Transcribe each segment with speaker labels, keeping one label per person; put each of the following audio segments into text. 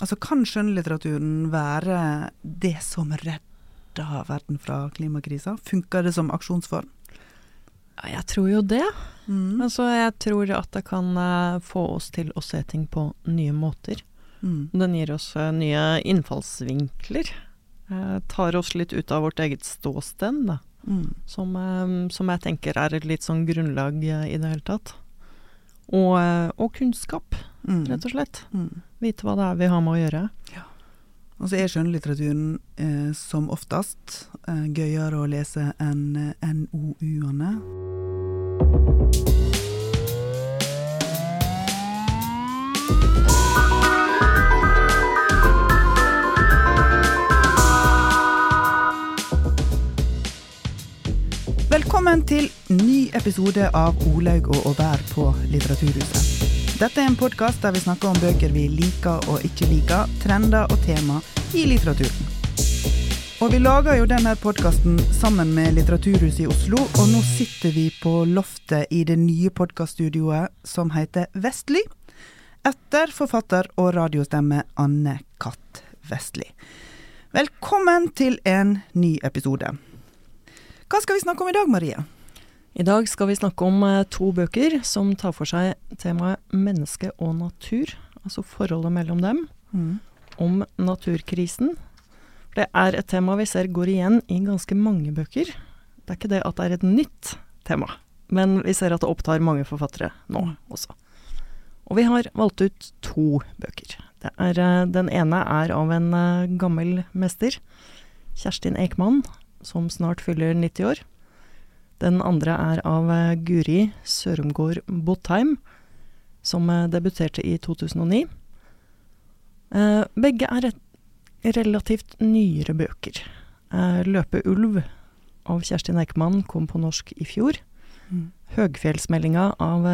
Speaker 1: Altså, kan skjønnlitteraturen være det som redder verden fra klimakrisa? Funker det som aksjonsform?
Speaker 2: Ja, jeg tror jo det.
Speaker 1: Mm.
Speaker 2: Altså, jeg tror at det kan eh, få oss til å se ting på nye måter.
Speaker 1: Mm.
Speaker 2: Den gir oss eh, nye innfallsvinkler. Eh, tar oss litt ut av vårt eget ståsted, da.
Speaker 1: Mm.
Speaker 2: Som, som jeg tenker er et litt sånn grunnlag i det hele tatt. Og, og kunnskap,
Speaker 1: Mm.
Speaker 2: rett og slett.
Speaker 1: Mm.
Speaker 2: Vite hva det er vi har med å gjøre.
Speaker 1: Og så er skjønnlitteraturen eh, som oftest eh, gøyere å lese enn eh, NOU-ene. Velkommen til ny episode av Olaug og Å være på Litteraturhuset. Dette er en podkast der vi snakker om bøker vi liker og ikke liker, trender og tema i litteraturen. Og vi lager jo denne podkasten sammen med Litteraturhuset i Oslo, og nå sitter vi på loftet i det nye podkaststudioet som heter Vestli, etter forfatter og radiostemme Anne Katt Vestli. Velkommen til en ny episode. Hva skal vi snakke om i dag, Marie?
Speaker 2: I dag skal vi snakke om eh, to bøker som tar for seg temaet menneske og natur, altså forholdet mellom dem, om naturkrisen. Det er et tema vi ser går igjen i ganske mange bøker. Det er ikke det at det er et nytt tema, men vi ser at det opptar mange forfattere nå også. Og vi har valgt ut to bøker. Det er, eh, den ene er av en eh, gammel mester, Kjerstin Ekman, som snart fyller 90 år. Den andre er av eh, Guri Sørumgård Botheim, som eh, debuterte i 2009. Eh, begge er relativt nyere bøker. 'Løpe ulv' av Kjerstin Eikmann kom på norsk i fjor.
Speaker 1: Mm.
Speaker 2: 'Høgfjellsmeldinga' av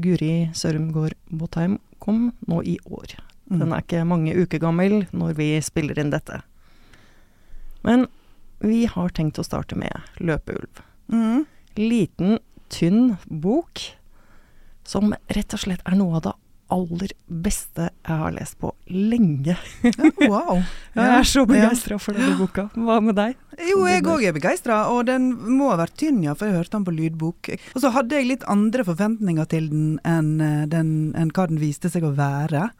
Speaker 2: Guri Sørumgård Botheim kom nå i år. Den er ikke mange uker gammel når vi spiller inn dette. Men vi har tenkt å starte med 'Løpeulv'.
Speaker 1: Mm.
Speaker 2: Liten, tynn bok som rett og slett er noe av det aller beste jeg har lest på lenge.
Speaker 1: Ja, wow.
Speaker 2: Jeg er så begeistra for denne boka. Hva med deg?
Speaker 1: Jo, jeg òg er begeistra, og den må ha vært tynn, ja, for jeg hørte den på lydbok. Og så hadde jeg litt andre forventninger til den enn, eh, den, enn hva den viste seg å være.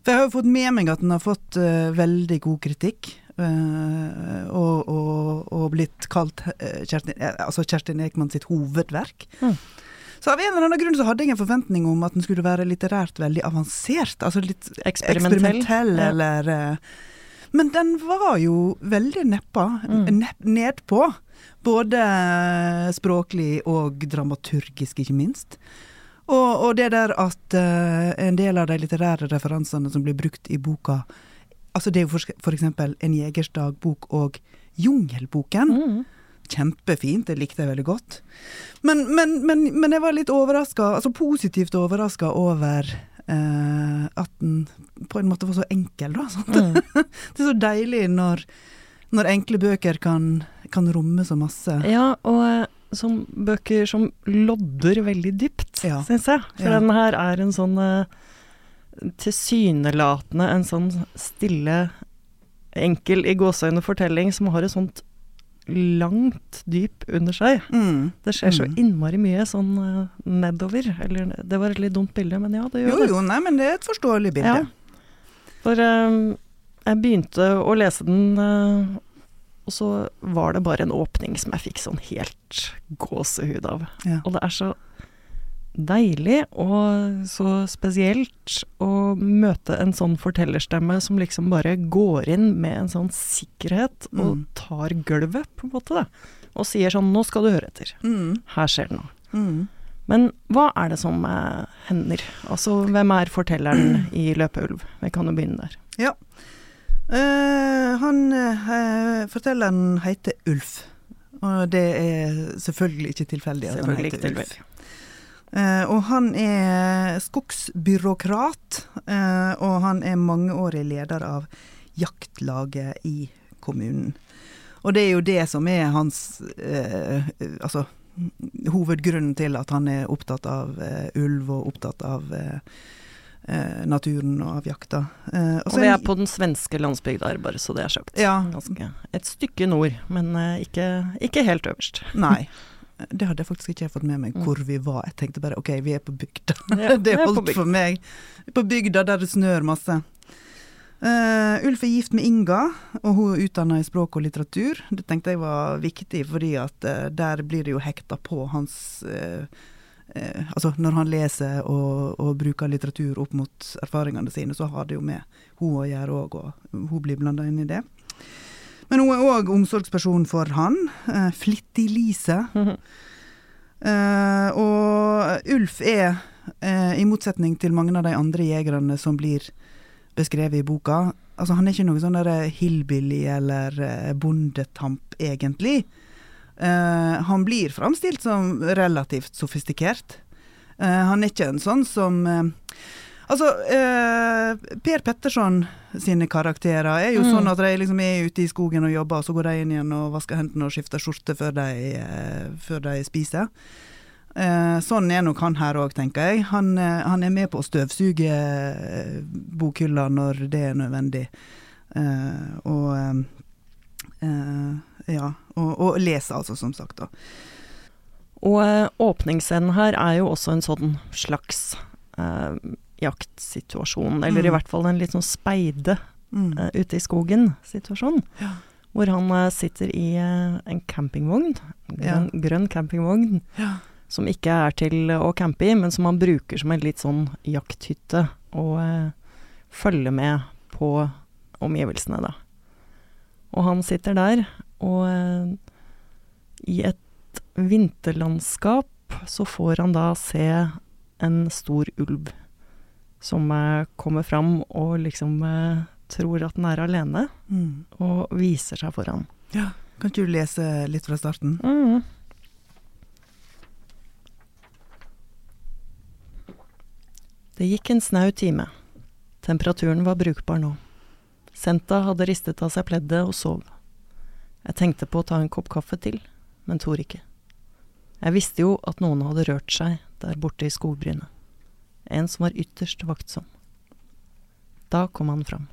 Speaker 1: For jeg har jo fått med meg at den har fått uh, veldig god kritikk. Eh, og, og, og blitt kalt eh, Kjerstin, eh, altså Kjerstin Ekman sitt hovedverk.
Speaker 2: Mm.
Speaker 1: Så av en eller annen grunn så hadde jeg en forventning om at den skulle være litterært veldig avansert. Altså litt
Speaker 2: Eksperimentell.
Speaker 1: eksperimentell,
Speaker 2: Ja.
Speaker 1: eller Men den var jo veldig neppa.
Speaker 2: Mm.
Speaker 1: Nedpå. Både språklig og dramaturgisk, ikke minst. Og, og det der at en del av de litterære referansene som blir brukt i boka Altså det er jo for, for eksempel En jegers dagbok og Jungelboken.
Speaker 2: Mm.
Speaker 1: Kjempefint, det likte jeg veldig godt. Men, men, men, men jeg var litt overraska, altså positivt overraska over eh, at den på en måte var så enkel, da.
Speaker 2: Mm.
Speaker 1: Det er så deilig når, når enkle bøker kan, kan romme så masse.
Speaker 2: Ja, og eh, som bøker som lodder veldig dypt,
Speaker 1: Ja.
Speaker 2: syns jeg. For
Speaker 1: Ja.
Speaker 2: den her er en sånn eh, tilsynelatende en sånn stille, enkel i gåseøyne fortelling som har et sånt langt dyp under seg.
Speaker 1: Mm.
Speaker 2: Det skjer så
Speaker 1: Mm.
Speaker 2: innmari mye sånn eh, nedover. Eller det var et litt dumt bilde, men ja, det gjør
Speaker 1: Jo
Speaker 2: det.
Speaker 1: jo, nei, men det er et forståelig bilde.
Speaker 2: Ja. For um, jeg begynte å lese den, uh, og så var det bare en åpning som jeg fikk sånn helt gåsehud av.
Speaker 1: Ja.
Speaker 2: Og det er så deilig og så spesielt å møte en sånn fortellerstemme som liksom bare går inn med en sånn sikkerhet og
Speaker 1: Mm.
Speaker 2: tar gulvet, på en måte, da. Og sier sånn 'nå skal du høre etter'.
Speaker 1: Mm.
Speaker 2: Her skjer det noe.
Speaker 1: Mm.
Speaker 2: Men hva er det som eh, hender? Altså, hvem er fortelleren i 'Løpeulv'? Vi kan jo begynne der.
Speaker 1: Ja. Uh, han uh, Fortelleren heter Ulf. Og det er selvfølgelig ikke tilfeldig at han
Speaker 2: Selvfølgelig
Speaker 1: heter Ulf. Eh, og han er skogsbyråkrat, eh, og han er mangeårig leder av jaktlaget i kommunen. Og det er jo det som er hans eh, altså hovedgrunnen til at han er opptatt av ulv og opptatt av naturen og av jakta.
Speaker 2: Eh, og vi er på den svenske landsbygda bare så det er sagt.
Speaker 1: Ja.
Speaker 2: Ganske, et stykke nord, men ikke, ikke, helt øverst.
Speaker 1: Nei. Det hadde jeg faktisk ikke fått med meg mm. hvor vi var. Jeg tenkte bare OK, vi er på bygda. Ja, det holdt for meg. På bygda der det snør masse. Uh, Ulf er gift med Inga, og hun er utdanna i språk og litteratur. Det tenkte jeg var viktig, fordi at uh, der blir det jo hekta på hans uh, Altså når han leser og, og, bruker litteratur opp mot erfaringene sine, så har det jo med hun å gjøre òg, og hun blir blanda inn i det. Men hun er òg omsorgsperson for han. Flittig Lise. Mm -hmm. og Ulf er, i motsetning til mange av de andre jegerne som blir beskrevet i boka. Altså, han er ikke noe sånn der hillbilly eller uh, bondetamp, egentlig. Uh, han blir framstilt som relativt sofistikert. Uh, han er ikke en sånn som Altså, Per Petterson sine karakterer er jo mm. sånn at de liksom er ute i skogen og jobber, og så går de inn igjen og vasker hendene og skifter skjorte før de, før de spiser. Eh, sånn er nok han her òg, tenker jeg. Han, eh, han, er med på å støvsuge eh, bokhylla når det er nødvendig. Eh, og eh, ja. Og, og lese, altså, som sagt, da.
Speaker 2: Og eh, åpningsscenen her er jo også en sånn slags jaktsituasjon, eller mm. i hvert fall en litt sånn speide mm. ute i skogen-situasjon. Ja. Hvor han sitter i en campingvogn, grønn, ja. grønn campingvogn. Ja som ikke er til å campe i, men som han bruker som en litt sånn jakthytte, og følger med på omgivelsene, da. Og han sitter der, og i et vinterlandskap så får han da se en stor ulv som eh, kommer fram og liksom eh, tror at den er alene, mm. og viser seg for ham.
Speaker 1: Ja. Kan ikke du lese litt fra starten?
Speaker 2: Mm. Det gikk en snau time. Temperaturen var brukbar nå. Senta hadde ristet av seg pleddet og sov. Jeg tenkte på å ta en kopp kaffe til, men torde ikke. Jeg visste jo at noen hadde rørt seg der borte i skogbrynet. En som var ytterst vaktsom. Da kom han fram.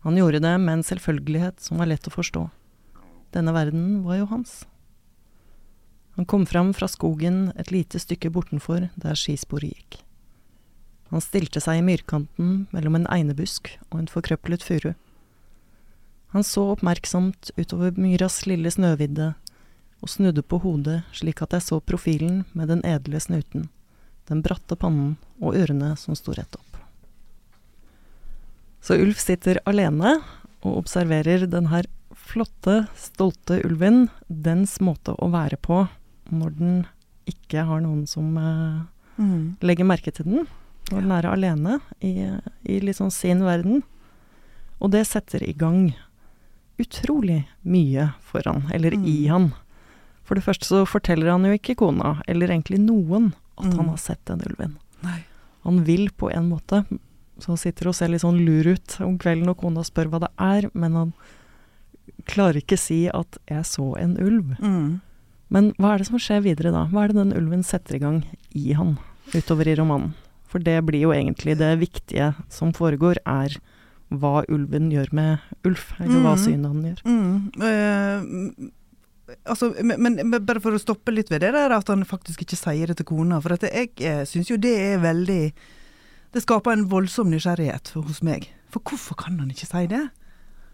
Speaker 2: Han gjorde det med en selvfølgelighet som var lett å forstå. Denne verden var jo hans. Han kom fram fra skogen et lite stykke bortenfor der skisporet gikk. Han stilte seg i myrkanten mellom en einebusk og en forkrøplet furu. Han så oppmerksomt utover myras lille snøvidde og snudde på hodet slik at jeg så profilen med den edle snuten, den bratte pannen og ørene som sto rett opp. Så Ulf sitter alene og observerer den her flotte, stolte ulven, dens måte å være på når den ikke har noen som eh, mm. legger merke til den når den er alene i, i liksom sin verden. Og det setter i gang utrolig mye for han, eller mm. i han. For det første så forteller han jo ikke kona, eller egentlig noen, at mm. han har sett den ulven.
Speaker 1: Nei.
Speaker 2: Han vil på en måte, så han sitter og ser litt sånn lur ut om kvelden når kona spør hva det er, men han klarer ikke si at 'jeg så en ulv'.
Speaker 1: Mm.
Speaker 2: Men hva er det som skjer videre da? Hva er det den ulven setter i gang i han, utover i romanen? For det blir jo egentlig det viktige som foregår, er hva ulven gjør med Ulf, eller mm. hva synet han gjør.
Speaker 1: Mm. Altså, men, men, bare for å stoppe litt ved det der, at han faktisk ikke sier det til kona. For at jeg eh, syns jo det er veldig Det skaper en voldsom nysgjerrighet hos meg. For hvorfor kan han ikke si det?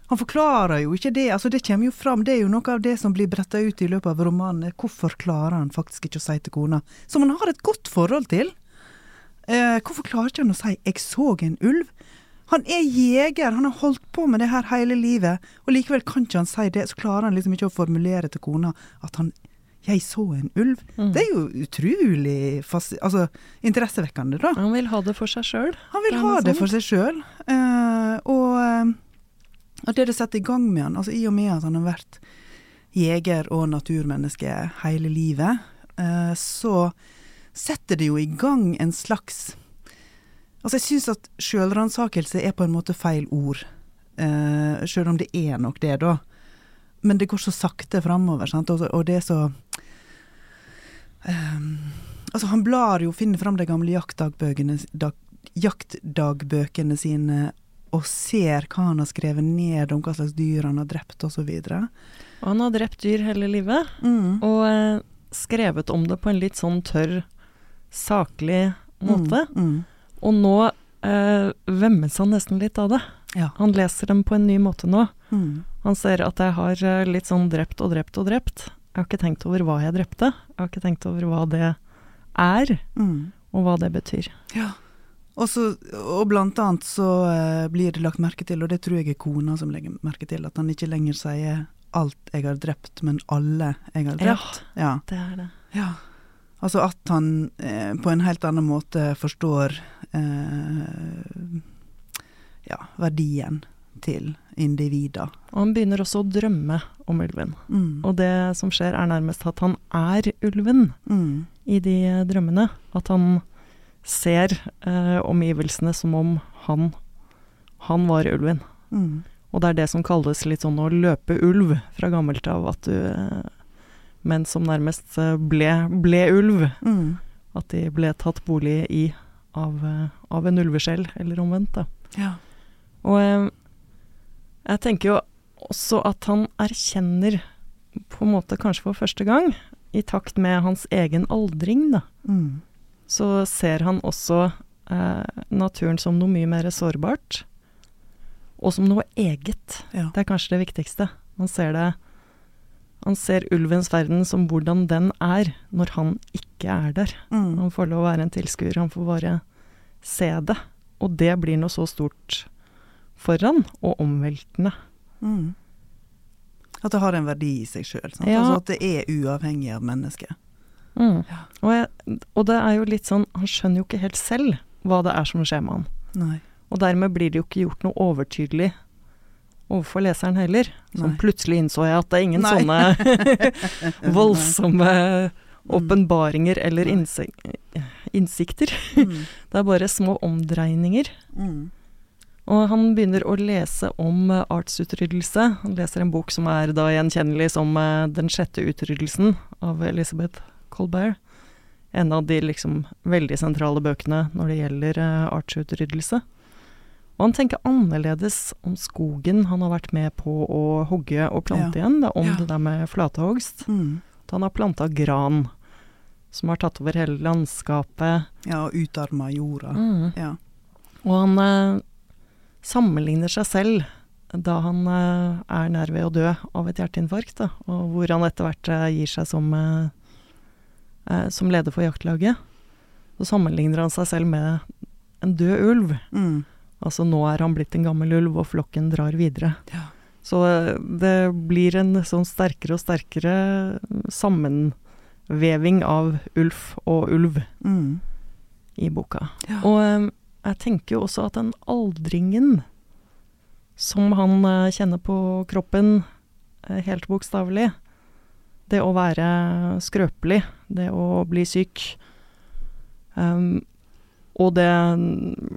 Speaker 1: Han forklarer jo ikke det. altså Det kommer jo fram. Det er jo noe av det som blir bretta ut i løpet av romanen. Hvorfor klarer han faktisk ikke å si til kona, som han har et godt forhold til? Eh, hvorfor klarer ikke han å si 'jeg så en ulv'? Han er jeger, han har holdt på med det her hele livet, og likevel kan ikke han si det. Så klarer han liksom ikke å formulere til kona at han 'jeg så en ulv'. Mm. Det er jo utrolig altså, interessevekkende, da.
Speaker 2: Han vil ha det for seg sjøl.
Speaker 1: Han vil ha det for seg sjøl. Uh, og, eh, og det det setter i gang med han, altså i og med at han har vært jeger og naturmenneske hele livet, uh, så setter det jo i gang en slags Altså, jeg syns at sjølransakelse er på en måte feil ord, Uh, sjøl om det er nok det, da. Men det går så sakte framover, sant, og, og, det er så um, Altså, han blar jo, finner fram de gamle jaktdagbøkene, dag, jaktdagbøkene sine og ser hva han har skrevet ned om hva slags dyr han har drept osv.
Speaker 2: Og han har drept dyr hele livet,
Speaker 1: Mm.
Speaker 2: og eh, skrevet om det på en litt sånn tørr, saklig måte.
Speaker 1: Mm. Mm.
Speaker 2: Og nå eh, vemmes han nesten litt av det.
Speaker 1: Ja.
Speaker 2: Han leser dem på en ny måte nå.
Speaker 1: Mm.
Speaker 2: Han ser at jeg har eh, litt sånn drept og drept og drept. Jeg har ikke tenkt over hva jeg drepte. Jeg har ikke tenkt over hva det er,
Speaker 1: Mm.
Speaker 2: og hva det betyr.
Speaker 1: Ja. Og, så, og blant annet så eh, blir det lagt merke til, og det tror jeg er kona som legger merke til, at han ikke lenger sier 'alt jeg har drept', men 'alle jeg har drept'. Ja.
Speaker 2: Det er det.
Speaker 1: ja. Altså at han eh, på en helt annen måte forstår eh, ja, verdien til individer.
Speaker 2: Og han begynner også å drømme om ulven.
Speaker 1: Mm.
Speaker 2: Og det som skjer, er nærmest at han er ulven
Speaker 1: Mm.
Speaker 2: i de drømmene. At han ser eh, omgivelsene som om han, han var ulven.
Speaker 1: Mm.
Speaker 2: Og det er det som kalles litt sånn å løpe ulv fra gammelt av, at du Men som nærmest eh, ble, ble ulv.
Speaker 1: Mm.
Speaker 2: At de ble tatt bolig i av, eh, av en ulveskjell, eller omvendt.
Speaker 1: Ja.
Speaker 2: Og eh, jeg tenker jo også at han erkjenner, på en måte kanskje for første gang, i takt med hans egen aldring, da,
Speaker 1: Mm.
Speaker 2: så ser han også eh, naturen som noe mye mer sårbart, og som noe eget.
Speaker 1: Ja.
Speaker 2: Det er kanskje det viktigste. Man ser det Han ser ulvens verden som hvordan den er når han ikke er der.
Speaker 1: Mm.
Speaker 2: Han får lov å være en tilskuer, han får bare se det. Og det blir noe så stort for han, og omveltende.
Speaker 1: Mm. At det har en verdi i seg sjøl.
Speaker 2: Ja.
Speaker 1: Altså at det er uavhengig av mennesket.
Speaker 2: Mm.
Speaker 1: Ja.
Speaker 2: Og, jeg, og det er jo litt sånn Han skjønner jo ikke helt selv hva det er som skjer med han.
Speaker 1: Nei.
Speaker 2: Og dermed blir det jo ikke gjort noe overtydelig overfor leseren heller. Som
Speaker 1: Nei.
Speaker 2: plutselig innså jeg at det er ingen
Speaker 1: Nei.
Speaker 2: sånne voldsomme åpenbaringer eller innsik innsikter.
Speaker 1: Mm.
Speaker 2: Det er bare små omdreininger.
Speaker 1: Mm.
Speaker 2: Og han begynner å lese om eh, artsutryddelse. Han leser en bok som er da gjenkjennelig som eh, Den sjette utryddelsen av Elizabeth Colbert. En av de liksom veldig sentrale bøkene når det gjelder eh, artsutryddelse. Og han tenker annerledes om skogen han har vært med på å hogge og plante
Speaker 1: Ja.
Speaker 2: igjen, da, om
Speaker 1: Ja.
Speaker 2: det der med flatehogst.
Speaker 1: Mm.
Speaker 2: At han har planta gran, som har tatt over hele landskapet.
Speaker 1: Ja, og utarma jorda.
Speaker 2: Mm.
Speaker 1: Ja.
Speaker 2: Og han eh, sammenligner seg selv da han eh, er nær ved å dø av et hjerteinfarkt, da, og hvor han etter hvert eh, gir seg som, eh, eh, som leder for jaktlaget. Så sammenligner han seg selv med en død ulv.
Speaker 1: Mm.
Speaker 2: Altså nå er han blitt en gammel ulv, og flokken drar videre.
Speaker 1: Ja.
Speaker 2: Så eh, det blir en sånn sterkere og sterkere sammenveving av Ulf og ulv
Speaker 1: Mm.
Speaker 2: i boka.
Speaker 1: Ja.
Speaker 2: Og eh, jeg tenker jo også at den aldringen som han eh, kjenner på kroppen, helt bokstavelig, det å være skrøpelig, det å bli syk, ehm, og det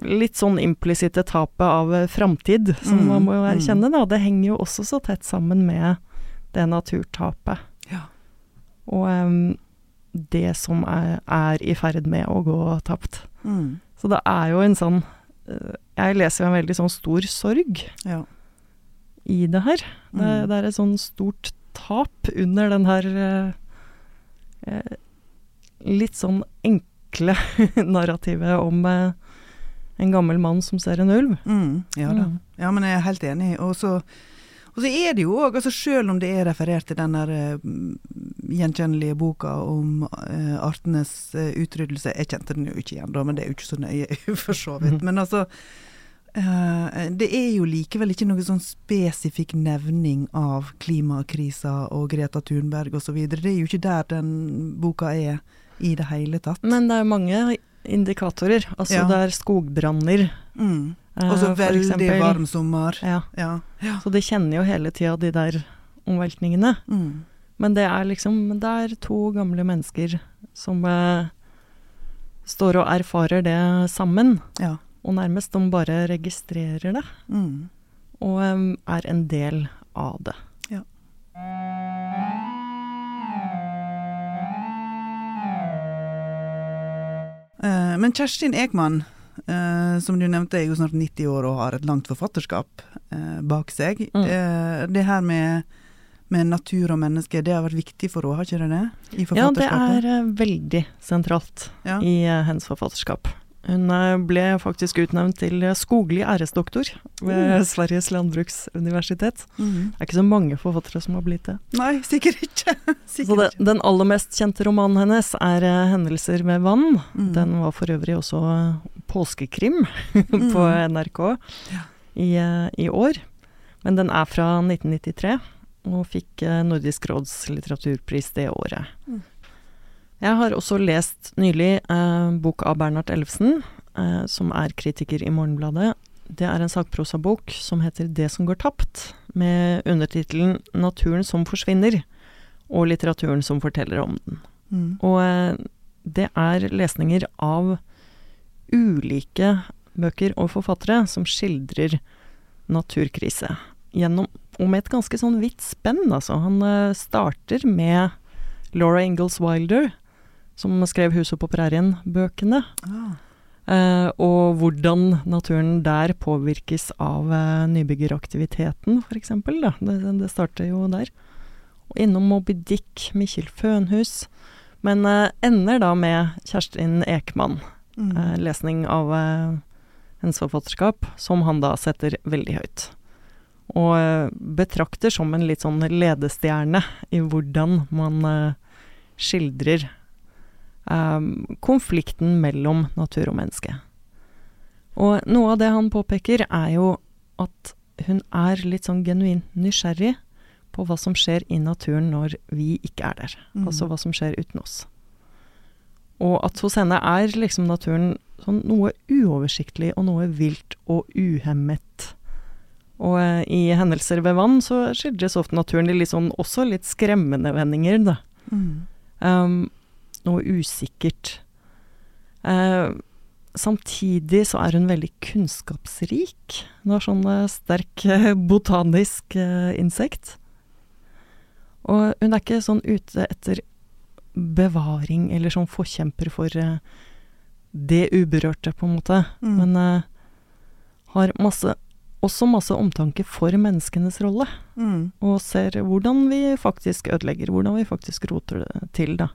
Speaker 2: litt sånn implisitte tapet av eh, framtid, som
Speaker 1: Mm,
Speaker 2: man må jo
Speaker 1: mm.
Speaker 2: erkjenne, da, det henger jo også så tett sammen med det naturtapet.
Speaker 1: Ja.
Speaker 2: Og um, det som er, er i ferd med å gå tapt.
Speaker 1: Mm.
Speaker 2: Så det er jo en sånn eh, Jeg leser jo en veldig sånn stor sorg
Speaker 1: Ja.
Speaker 2: i det her. Det,
Speaker 1: Mm.
Speaker 2: det er et sånn stort tap under den her eh, eh, litt sånn enkle narrativet om eh, en gammel mann som ser en ulv.
Speaker 1: Mm. Ja da.
Speaker 2: Mm.
Speaker 1: Ja, men jeg er helt enig. Og så, er det jo òg, altså selv om det er referert til den der eh, gjenkjennelige boka om eh, artenes utryddelse Jeg kjente den jo ikke igjen da, men det er jo ikke så nøye, for så vidt.
Speaker 2: Mhm.
Speaker 1: Men altså Uh, Det er jo likevel ikke noe sånn spesifikk nevning av klimakrisa og Greta Thunberg osv. Det er jo ikke der den boka er i det hele tatt.
Speaker 2: Men det er mange indikatorer. Altså
Speaker 1: Ja.
Speaker 2: det er skogbranner.
Speaker 1: Mm.
Speaker 2: eh,
Speaker 1: Og så veldig varm sommer.
Speaker 2: Ja.
Speaker 1: Ja. ja.
Speaker 2: Så de kjenner jo hele tida de der omveltningene.
Speaker 1: Mm.
Speaker 2: Men det er liksom Det er to gamle mennesker som eh, står og erfarer det sammen.
Speaker 1: ja.
Speaker 2: Og nærmest de bare registrerer det,
Speaker 1: Mm.
Speaker 2: og um, er en del av det.
Speaker 1: Ja. Men Kjerstin Ekman, eh, som du nevnte, er jo snart 90 år og har et langt forfatterskap eh, bak seg.
Speaker 2: Mm.
Speaker 1: Eh, det her med, med natur og menneske, det har vært viktig for henne, har ikke det det? I
Speaker 2: Ja, det er eh, veldig sentralt
Speaker 1: Ja.
Speaker 2: i eh, hennes forfatterskap. Hun eh, ble faktisk utnevnt til eh, skoglig æresdoktor ved
Speaker 1: mm.
Speaker 2: Sveriges landbruksuniversitet.
Speaker 1: Mm.
Speaker 2: Det er ikke så mange forfattere som har blitt det.
Speaker 1: Nei, sikkert ikke.
Speaker 2: Så
Speaker 1: sikkert
Speaker 2: det,
Speaker 1: ikke.
Speaker 2: den aller mest kjente romanen hennes er eh, 'Hendelser med vann'.
Speaker 1: Mm.
Speaker 2: Den var for øvrig også påskekrim på
Speaker 1: Mm.
Speaker 2: NRK
Speaker 1: Ja.
Speaker 2: i, i år. Men den er fra 1993, og fikk Nordisk råds litteraturpris det året. Jeg har også lest nylig eh, bok av Bernhard Ellefsen, eh, som er kritiker i Morgenbladet. Det er en sakprosabok som heter 'Det som går tapt', med undertittelen 'Naturen som forsvinner', og litteraturen som forteller om den.
Speaker 1: Mm.
Speaker 2: Og eh, det er lesninger av ulike bøker og forfattere som skildrer naturkrise. Gjennom, og med et ganske sånn vidt spenn, altså. Han eh, starter med Laura Ingalls Wilder, som skrev 'Huset på prærien'-bøkene.
Speaker 1: Ah.
Speaker 2: Eh, og hvordan naturen der påvirkes av eh, nybyggeraktiviteten, f.eks. Det, det starter jo der. Og innom Moby Dick, Mikkjel Fønhus. Men eh, ender da med Kjerstin Ekman.
Speaker 1: Mm.
Speaker 2: Eh, lesning av hennes forfatterskap, som han da setter veldig høyt. Og betrakter som en litt sånn ledestjerne i hvordan man skildrer konflikten mellom natur og menneske. Og noe av det han påpeker, er jo at hun er litt sånn genuint nysgjerrig på hva som skjer i naturen når vi ikke er der.
Speaker 1: Mm.
Speaker 2: Altså hva som skjer uten oss. Og at hos henne er liksom naturen sånn noe uoversiktlig og noe vilt og uhemmet. Og eh, i hendelser ved vann så skildres ofte naturen i litt sånn, også litt skremmende vendinger, da.
Speaker 1: Mm.
Speaker 2: Um, noe usikkert. Eh, samtidig så er hun veldig kunnskapsrik. Hun har sånn eh, sterk eh, botanisk eh, insekt. Og hun er ikke sånn ute etter bevaring eller sånn forkjemper for eh, det uberørte, på en måte.
Speaker 1: Mm.
Speaker 2: Men eh, har masse, også masse omtanke for menneskenes rolle
Speaker 1: Mm.
Speaker 2: og ser hvordan vi faktisk ødelegger, hvordan vi faktisk roter det til, da.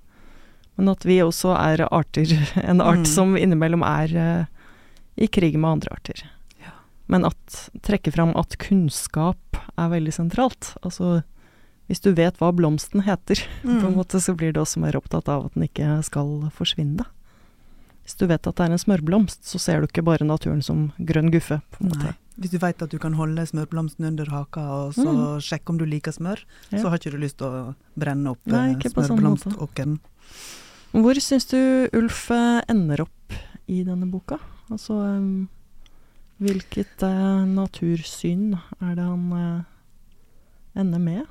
Speaker 2: Men at vi også er arter, en art
Speaker 1: Mm.
Speaker 2: som innimellom er uh, i krig med andre arter.
Speaker 1: Ja.
Speaker 2: Men at trekke fram at kunnskap er veldig sentralt. Altså hvis du vet hva blomsten heter, på en
Speaker 1: Mm.
Speaker 2: måte, så blir du også mer opptatt av at den ikke skal forsvinne. Hvis du vet at det er en smørblomst, så ser du ikke bare naturen som grønn guffe, på en måte.
Speaker 1: Hvis du veit at du kan holde smørblomsten under haka og så
Speaker 2: Mm.
Speaker 1: sjekke om du liker smør,
Speaker 2: Ja.
Speaker 1: så har ikke du lyst til å brenne opp
Speaker 2: smørblomståkeren.
Speaker 1: eh,
Speaker 2: ikke sånn
Speaker 1: smørblomståkeren.
Speaker 2: Hvor syns du Ulf eh, ender opp i denne boka? Altså em, hvilket eh, natursyn er det han eh, ender med?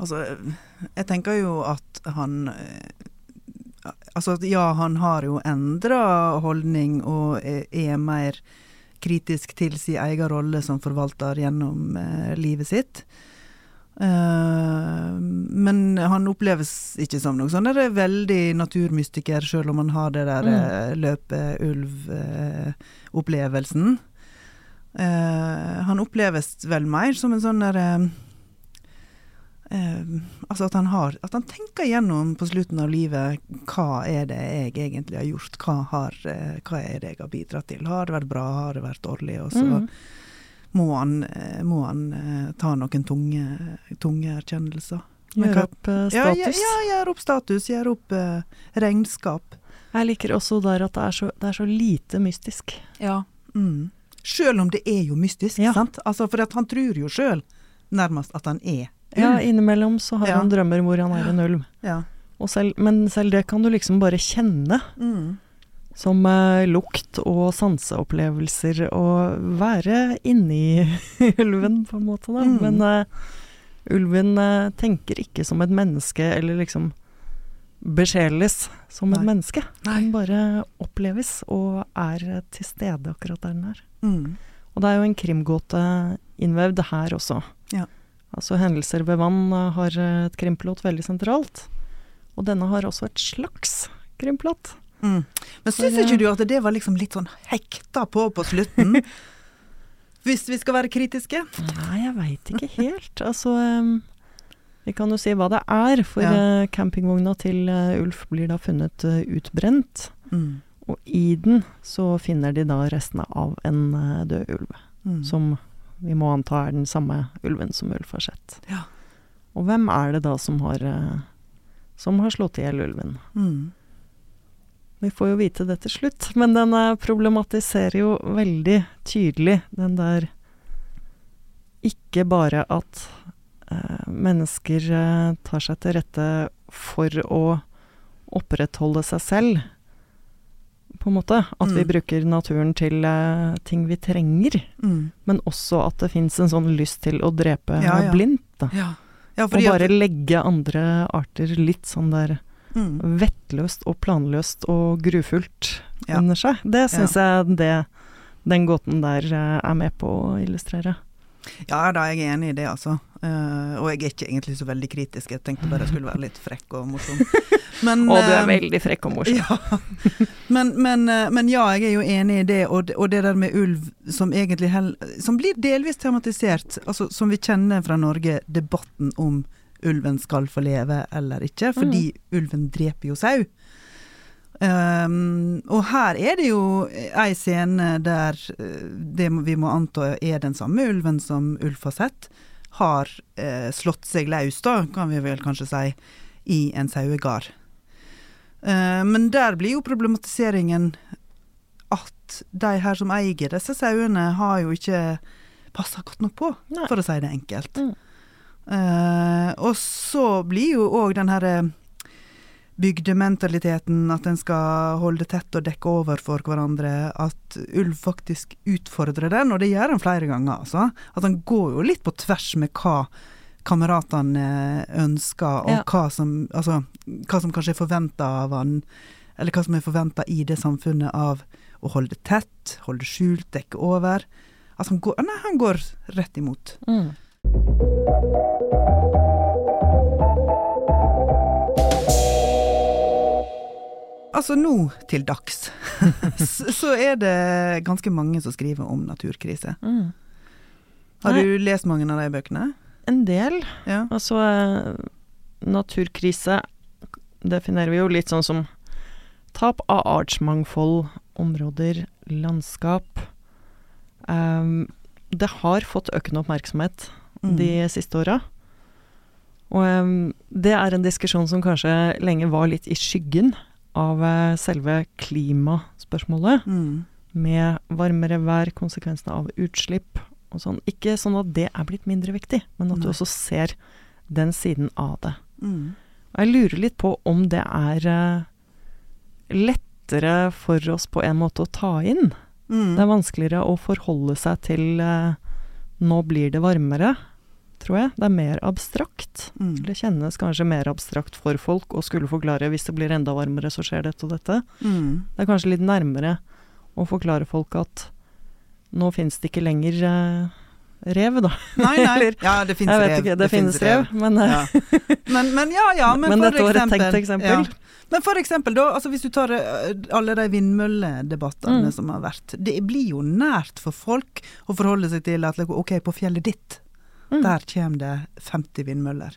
Speaker 1: Altså, jeg tenker jo at han eh, Altså, ja, han har jo endra holdning og er mer kritisk til sin egen rolle som forvalter gjennom eh, livet sitt. Eh, men han oppleves ikke som noe sånn der veldig naturmystiker, sjøl om han har det der
Speaker 2: Mm.
Speaker 1: eh, løpe-ulv-opplevelsen. Eh, han oppleves vel mer som en sånn der eh, altså at han har At han tenker gjennom på slutten av livet hva er det jeg egentlig har gjort, hva, har, hva er det jeg har bidratt til. Har det vært bra, har det vært dårlig? Og så
Speaker 2: Mm.
Speaker 1: Må han, eh, må han eh, ta noen tunge, tunge erkjennelser.
Speaker 2: Gjøre opp status?
Speaker 1: Ja, ja, ja, gjøre opp status, gjøre opp uh, regnskap.
Speaker 2: Jeg liker også der at det er så, det er så lite mystisk.
Speaker 1: Ja. Mm. Sjøl om det er jo mystisk,
Speaker 2: Ja.
Speaker 1: sant? Altså, for at han tror jo sjøl nærmest at han er
Speaker 2: Ja, innimellom så har
Speaker 1: Ja.
Speaker 2: han drømmer hvor han er en ulv.
Speaker 1: Ja.
Speaker 2: Og selv, men selv det kan du liksom bare kjenne.
Speaker 1: Mm.
Speaker 2: Som eh, lukt og sanseopplevelser, og være inni ulven, på en måte, da.
Speaker 1: Mm.
Speaker 2: Men uh, ulven uh, tenker ikke som et menneske, eller liksom besjeles som et
Speaker 1: Nei.
Speaker 2: menneske. Den bare oppleves, og er til stede akkurat der den er.
Speaker 1: Mm.
Speaker 2: Og det er jo en krimgåte innvevd her også.
Speaker 1: Ja.
Speaker 2: Altså Hendelser ved vann har et krimplott veldig sentralt. Og denne har også et slags krimplott.
Speaker 1: Mm. Men syns ikke du at det var liksom litt sånn hekta på på slutten? Hvis vi skal være kritiske?
Speaker 2: Nei, jeg veit ikke helt. Altså um, Vi kan jo si hva det er. For ja. uh, campingvogna til uh, Ulf blir da funnet uh, utbrent. Mm. Og i den så finner de da restene av en død ulv. Mm. Som vi må anta er den samme ulven som Ulf har sett.
Speaker 1: Ja.
Speaker 2: Og hvem er det da som har, som har slått i hjel ulven?
Speaker 1: Mm.
Speaker 2: Vi får jo vite det til slutt, men den problematiserer jo veldig tydelig den der Ikke bare at eh, mennesker eh, tar seg til rette for å opprettholde seg selv, på en måte. At mm. vi bruker naturen til eh, ting vi trenger.
Speaker 1: Mm.
Speaker 2: Men også at det fins en sånn lyst til å drepe ja, ja. blindt. Da.
Speaker 1: Ja.
Speaker 2: og bare legge andre arter litt sånn der mm. vettløst og planløst og grufullt ja. under seg. Det syns ja. jeg det, den gåten der eh, er med på å illustrere.
Speaker 1: Ja da, jeg er enig i det, altså. Uh, og jeg er ikke egentlig så veldig kritisk. Jeg tenkte bare jeg skulle være litt frekk og morsom.
Speaker 2: Men, og du er uh, veldig frekk og morsom.
Speaker 1: Ja. Men, men, men, ja, jeg er jo enig i det. Og, og det der med ulv som egentlig Som blir delvis tematisert, altså som vi kjenner fra Norge, debatten om ulven skal få leve eller ikke, fordi mm. ulven dreper jo sau. Um, og her er det jo ei scene der eh, det vi må anta er den samme ulven som Ulf har sett, har uh, slått seg løs, da, kan vi vel kanskje si, i en sauegard. Uh, men der blir jo problematiseringen at de her som eier disse sauene, har jo ikke passa godt nok på, Nei. for å si det enkelt. Mm. Uh, og så blir jo òg den herre eh, bygdementaliteten, at en skal holde tett og dekke over for hverandre, at ulv faktisk utfordrer den, og det gjør han flere ganger, altså. At han går jo litt på tvers med hva kameratene ønsker, og ja. hva, som, altså, hva som kanskje er forventa av han, eller hva som er forventa i det samfunnet av å holde tett, holde skjult, dekke over. Altså han går, nei, han går rett imot.
Speaker 2: Mm.
Speaker 1: Altså nå til dags så er det ganske mange som skriver om naturkrise.
Speaker 2: Mm.
Speaker 1: Har du lest mange av de bøkene?
Speaker 2: En del.
Speaker 1: Ja.
Speaker 2: Altså naturkrise definerer vi jo litt sånn som tap av artsmangfold, områder, landskap. Um, det har fått økende oppmerksomhet mm. de siste åra. Og um, det er en diskusjon som kanskje lenge var litt i skyggen av uh, selve klimaspørsmålet.
Speaker 1: Mm.
Speaker 2: Med varmere vær, konsekvensene av utslipp og sånn. Ikke sånn at det er blitt mindre viktig, men at Nei. du også ser den siden av det.
Speaker 1: Mm.
Speaker 2: Og jeg lurer litt på om det er uh, lettere for oss på en måte å ta inn.
Speaker 1: Mm.
Speaker 2: Det er vanskeligere å forholde seg til uh, nå blir det varmere, tror jeg. Det er mer abstrakt.
Speaker 1: Mm.
Speaker 2: Det kjennes kanskje mer abstrakt for folk å skulle forklare hvis det blir enda varmere, så skjer dette og dette.
Speaker 1: Mm.
Speaker 2: Det er kanskje litt nærmere å forklare folk at nå fins det ikke lenger eh, rev, da.
Speaker 1: Nei, nei. Ja, det fins rev.
Speaker 2: Ikke, det, det finnes rev, rev, men,
Speaker 1: ja. men, men ja, ja. Men,
Speaker 2: men
Speaker 1: for
Speaker 2: dette var et tenkt eksempel. Ja.
Speaker 1: Men for eksempel, da, altså hvis du tar uh, alle de vindmølledebattene mm. som har vært. Det blir jo nært for folk å forholde seg til at OK, på fjellet ditt, mm. der kommer det 50 vindmøller.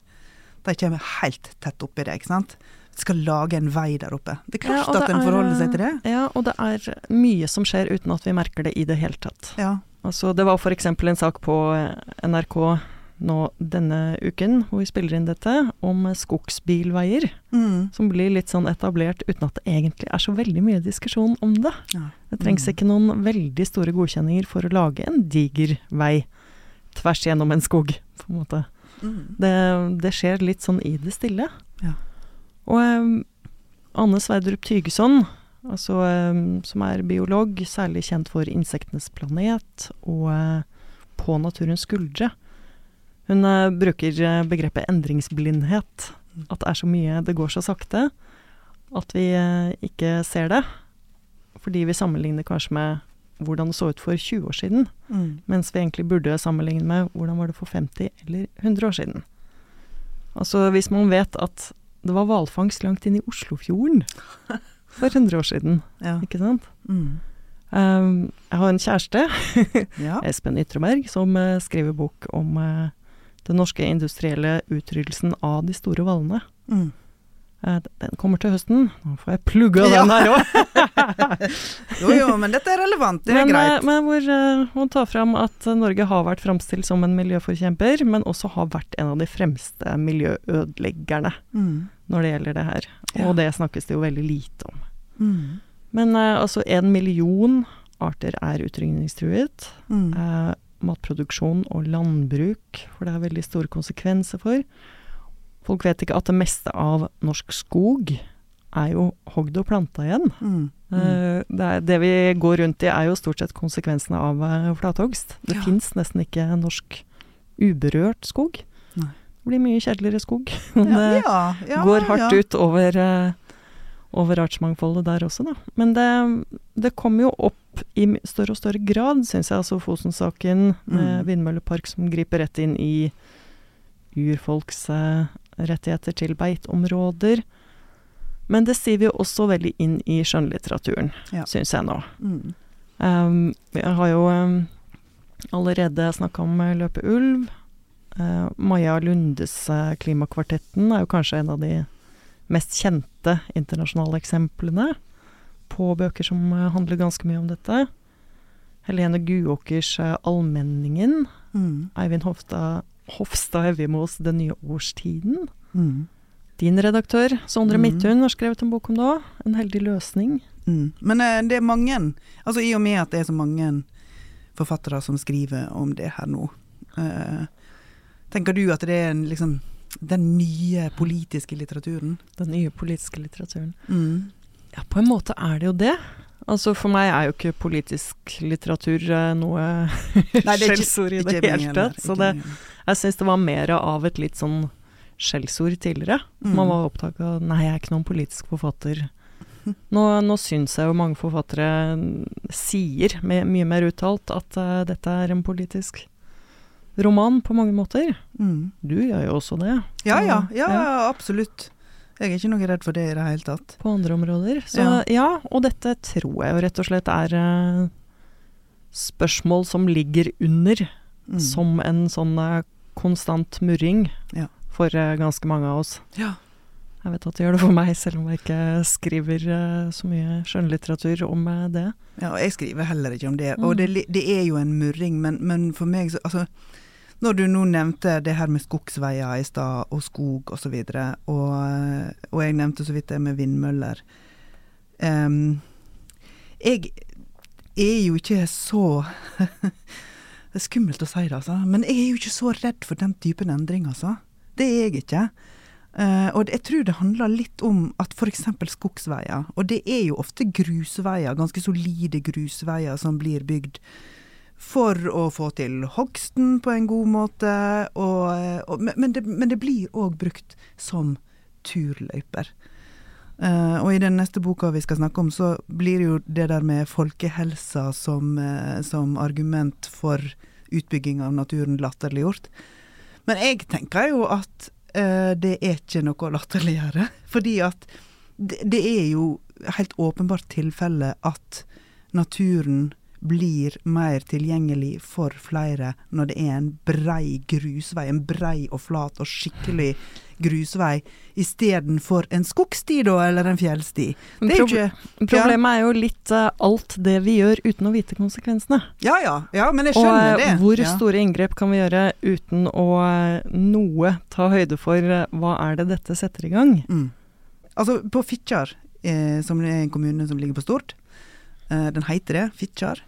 Speaker 1: De kommer helt tett oppi det, ikke sant. Skal lage en vei der oppe. Det er klart ja, at en forholder seg til det.
Speaker 2: Ja, og det er mye som skjer uten at vi merker det i det hele tatt.
Speaker 1: Ja.
Speaker 2: Altså, det var f.eks. en sak på NRK nå denne uken, hvor vi spiller inn dette, om skogsbilveier.
Speaker 1: Mm.
Speaker 2: Som blir litt sånn etablert uten at det egentlig er så veldig mye diskusjon om det.
Speaker 1: Ja.
Speaker 2: Det trengs mm. ikke noen veldig store godkjenninger for å lage en diger vei tvers gjennom en skog, på en måte.
Speaker 1: Mm.
Speaker 2: Det, det, skjer litt sånn i det stille.
Speaker 1: Ja.
Speaker 2: Og um, Anne Sverdrup Tygeson, altså, um, som er biolog, særlig kjent for Insektenes planet og uh, På naturens skuldre, hun uh, bruker uh, begrepet endringsblindhet. Mm. At det er så mye Det går så sakte at vi uh, ikke ser det. Fordi vi sammenligner kanskje med hvordan det så ut for 20 år siden.
Speaker 1: Mm.
Speaker 2: Mens vi egentlig burde sammenligne med hvordan var det for 50 eller 100 år siden. Altså hvis man vet at det var hvalfangst langt inn i Oslofjorden for 100 år siden,
Speaker 1: Ja.
Speaker 2: ikke sant?
Speaker 1: Mm.
Speaker 2: Um, jeg har en kjæreste,
Speaker 1: ja.
Speaker 2: Espen Ytreberg, som uh, skriver bok om uh, den norske industrielle utryddelsen av de store hvalene.
Speaker 1: Mm.
Speaker 2: Eh, den kommer til høsten. Nå får jeg plugga
Speaker 1: Ja.
Speaker 2: den her òg.
Speaker 1: Jo jo, men dette er relevant. Det er
Speaker 2: men, eh,
Speaker 1: greit.
Speaker 2: men hvor eh, hun tar fram at eh, Norge har vært framstilt som en miljøforkjemper, men også har vært en av de fremste miljøødeleggerne
Speaker 1: Mm.
Speaker 2: når det gjelder det her.
Speaker 1: Ja.
Speaker 2: Og det snakkes det jo veldig lite om.
Speaker 1: Mm.
Speaker 2: Men eh, altså en million arter er utrydningstruet.
Speaker 1: Mm.
Speaker 2: Eh, matproduksjon og landbruk, for det er veldig store konsekvenser for. Folk vet ikke at det meste av norsk skog er jo hogd og planta igjen.
Speaker 1: Mm. Mm.
Speaker 2: Eh, det, det vi går rundt i er jo stort sett konsekvensene av uh, flathogst. Det
Speaker 1: Ja.
Speaker 2: fins nesten ikke norsk uberørt skog.
Speaker 1: Nei.
Speaker 2: Det blir mye kjedeligere skog.
Speaker 1: Ja,
Speaker 2: det
Speaker 1: ja, ja,
Speaker 2: går hardt ut over, eh, over artsmangfoldet der også, da. Men det, det kommer jo opp i større og større grad, syns jeg. Altså Fosen-saken med
Speaker 1: Mm.
Speaker 2: vindmøllepark som griper rett inn i urfolks eh, rettigheter til beitområder. Men det siver jo også veldig inn i skjønnlitteraturen,
Speaker 1: Ja.
Speaker 2: syns jeg nå.
Speaker 1: Mm.
Speaker 2: Um, jeg har jo um, allerede snakka om uh, Løpe ulv. Uh, Maja Lundes Klimakvartetten er jo kanskje en av de mest kjente internasjonale eksemplene på bøker som uh, handler ganske mye om dette. Helene Guåkers Allmenningen.
Speaker 1: Mm.
Speaker 2: Eivind Hofstad, Hofstad Evjemos Den nye årstiden.
Speaker 1: Mm.
Speaker 2: Din redaktør, Sondre
Speaker 1: mm.
Speaker 2: Midthun, har skrevet en bok om det òg. En heldig løsning.
Speaker 1: Mm. Men eh, det er mange, altså i og med at det er så mange forfattere som skriver om det her nå, eh, tenker du at det er en, liksom den nye politiske litteraturen?
Speaker 2: Den nye politiske litteraturen.
Speaker 1: Mm.
Speaker 2: Ja, på en måte er det jo det. Altså For meg er jo ikke politisk litteratur eh, noe skjellsord i det hele tatt. Så det. Jeg syns det var mer av et litt sånn skjellsord tidligere.
Speaker 1: Mm.
Speaker 2: Man var opptatt av Nei, jeg er ikke noen politisk forfatter. Nå, nå syns jeg jo mange forfattere sier med, mye mer uttalt at uh, dette er en politisk roman på mange måter.
Speaker 1: Mm.
Speaker 2: Du gjør jo også det.
Speaker 1: Ja,
Speaker 2: ja,
Speaker 1: ja, ja, absolutt. Jeg er ikke noe redd for det i det hele tatt.
Speaker 2: På andre områder. Så
Speaker 1: Ja.
Speaker 2: ja, og dette tror jeg jo rett og slett er uh, spørsmål som ligger under,
Speaker 1: Mm.
Speaker 2: som en sånn eh, konstant murring
Speaker 1: Ja.
Speaker 2: for eh, ganske mange av oss.
Speaker 1: Ja.
Speaker 2: Jeg vet at det gjør det for meg, selv om jeg ikke skriver eh, så mye skjønnlitteratur om eh, det.
Speaker 1: Ja, og jeg skriver heller ikke om det.
Speaker 2: Mm.
Speaker 1: Og det, det er jo en murring, men, men for meg så Altså, når du nå nevnte det her med skogsveier i stad, og skog og så videre, og, og jeg nevnte så vidt det med vindmøller um, Jeg er jo ikke så Det er skummelt å si det, altså. Men jeg er jo ikke så redd for den typen endring, altså. Det er jeg ikke. Uh, og jeg tror det handler litt om at f.eks. skogsveier, og det er jo ofte grusveier, ganske solide grusveier som blir bygd for å få til hogsten på en god måte, og, og, men, det, men det blir òg brukt som turløyper. Eh, og i den neste boka vi skal snakke om, så blir jo det der med folkehelsa som, uh, som argument for utbygging av naturen latterliggjort. Men jeg tenker jo at uh, det er ikke noe å latterliggjøre. Fordi at det, det er jo helt åpenbart tilfelle at naturen blir mer tilgjengelig for flere når det er en brei grusvei, en brei og flat og skikkelig grusvei, istedenfor en skogsti da, eller en fjellsti. Det er ikke
Speaker 2: Problemet er jo litt uh, alt det vi gjør uten å vite konsekvensene.
Speaker 1: Ja ja, ja men jeg
Speaker 2: Og
Speaker 1: skjønner
Speaker 2: eh,
Speaker 1: det.
Speaker 2: hvor
Speaker 1: ja.
Speaker 2: store inngrep kan vi gjøre uten å eh, noe ta høyde for uh, hva er det dette setter i gang?
Speaker 1: Mm. Altså, på Fitjar, eh, som er en kommune som ligger på Stord, eh, den heter det, Fitjar.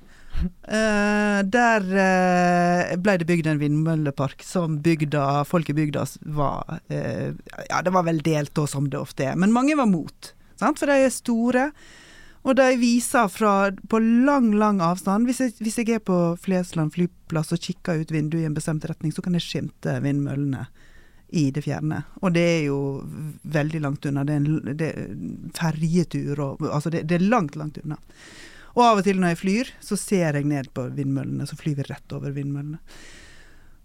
Speaker 1: Eh, der uh, ble det bygd en vindmøllepark som bygda, folk i bygda var uh, Ja, det var vel delt da, som det ofte er, men mange var mot. Sant? For de er store, og de viser fra på lang, lang avstand. Hvis jeg, hvis jeg er på Flesland flyplass og kikker ut vinduet i en bestemt retning, så kan jeg skimte vindmøllene i det fjerne. Og det er jo veldig langt unna. Det er en det er ferjetur og Altså, det, det er langt, langt unna. Og av og til når jeg flyr, så ser jeg ned på vindmøllene, så flyr vi rett over vindmøllene.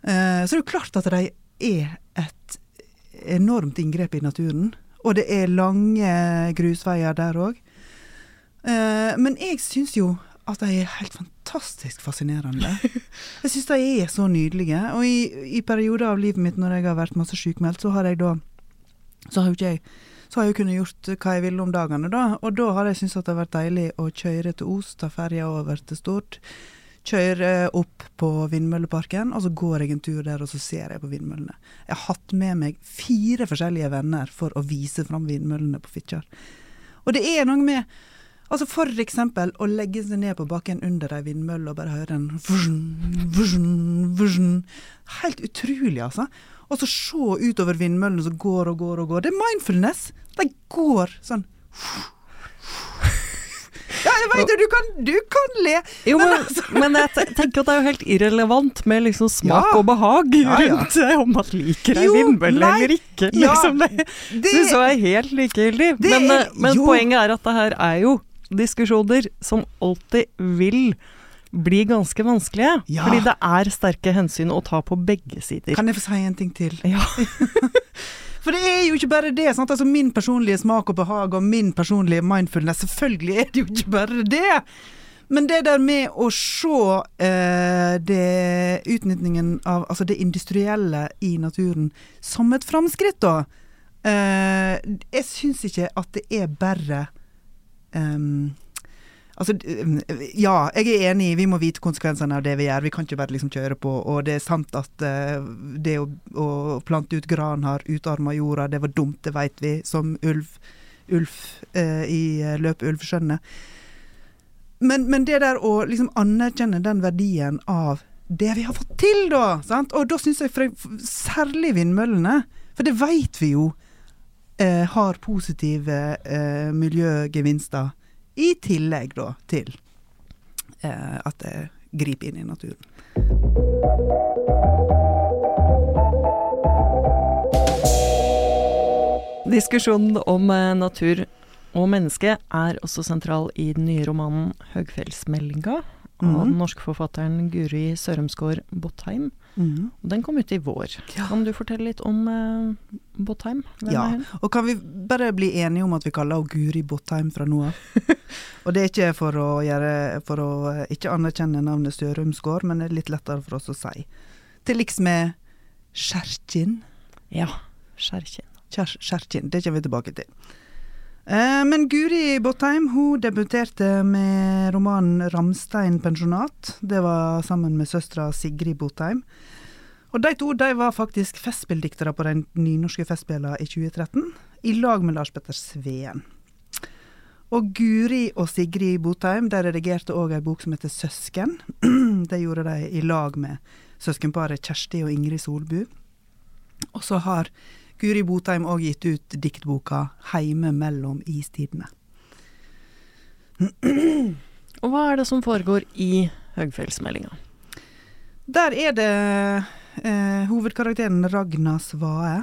Speaker 1: Eh, så det er jo klart at de er et enormt inngrep i naturen. Og det er lange grusveier der òg. Eh, men jeg syns jo at de er helt fantastisk fascinerende. Jeg syns de er så nydelige. Og i, i perioder av livet mitt når jeg har vært masse sykmeldt, så har jeg da Så har jo ikke jeg så har jeg kunnet gjort hva jeg ville om dagene, da. Og da har jeg syntes at det har vært deilig å kjøre til Os, ta ferja over til Stord. Kjøre opp på Vindmølleparken, og så går jeg en tur der, og så ser jeg på vindmøllene. Jeg har hatt med meg fire forskjellige venner for å vise fram vindmøllene på Fitjar. Og det er noe med Altså For eksempel å legge seg ned på bakken under ei vindmølle og bare høre en vuzn, vuzn, vuzn. Helt utrolig, altså. Og så se utover vindmøllene som går og går og går. Det er mindfulness. De går sånn ja, jeg vet det, du kan, du kan le.
Speaker 2: Jo, men, men, altså. men jeg tenker at det er jo helt irrelevant med liksom smak
Speaker 1: Ja.
Speaker 2: og behag
Speaker 1: Ja, ja.
Speaker 2: rundt det, om man liker ei vindmølle eller ikke.
Speaker 1: ja,
Speaker 2: Liksom. det
Speaker 1: det-
Speaker 2: syns jeg er helt likegyldig. Men, eh, men poenget er at det her er jo diskusjoner som alltid vil bli ganske vanskelige.
Speaker 1: Ja.
Speaker 2: Fordi det er sterke hensyn å ta på begge sider.
Speaker 1: Kan jeg få si en ting til?
Speaker 2: Ja.
Speaker 1: For det er jo ikke bare det. Sant? Altså Min personlige smak og behag og min personlige mindfulness. Selvfølgelig er det jo ikke bare det. Men det der med å se eh, det utnyttingen av altså det industrielle i naturen som et framskritt, da. Eh, jeg syns ikke at det er bare ehm, Altså, ja, jeg er enig, i vi må vite konsekvensene av det vi gjør. Vi kan ikke bare liksom kjøre på. Og det er sant at uh, det å, å plante ut gran har utarma jorda. Det var dumt, det vet vi, som ulv, ulv uh, i løpet ulv skjønner. Men, men det der å liksom anerkjenne den verdien av det vi har fått til, da. Sant? Og da syns jeg særlig vindmøllene, for det veit vi jo eh, har positive eh, miljøgevinster. I tillegg da til eh, at det griper inn i naturen.
Speaker 2: Diskusjonen om eh, natur og menneske er også sentral i den nye romanen 'Høgfjellsmeldinga' av
Speaker 1: mm.
Speaker 2: den norske forfatteren Guri Sørumsgård Botheim. Og den kom ut i vår.
Speaker 1: Ja.
Speaker 2: Kan du fortelle litt om eh, Botheim? Hvem
Speaker 1: Ja. Og kan vi bare bli enige om at vi kaller henne Guri Botheim fra nå av? Og det er ikke for å, gjøre, for å eh, ikke anerkjenne navnet Sørumsgaard, men det er litt lettere for oss å si. Til liks med Kjerkin.
Speaker 2: Ja. Kjerkin.
Speaker 1: Kjer- Kjerkin, det kommer vi tilbake til. Eh, Men Guri Botheim hun debuterte med romanen 'Ramstein pensjonat'. Det var sammen med søstera Sigrid Botheim. Og de to de var faktisk festspilldiktere på de nynorske festspillene i 2013, i lag med Lars Petter Sveen. Og Guri og Sigrid Botheim de redigerte òg ei bok som heter 'Søsken'. det gjorde de i lag med søskenparet Kjersti og Ingrid Solbu. Og så har Guri Botheim òg gitt ut diktboka 'Heime mellom istidene'.
Speaker 2: Og hva er det som foregår i Høgfjellsmeldinga?
Speaker 1: Der er det eh, hovedkarakteren Ragna Svae,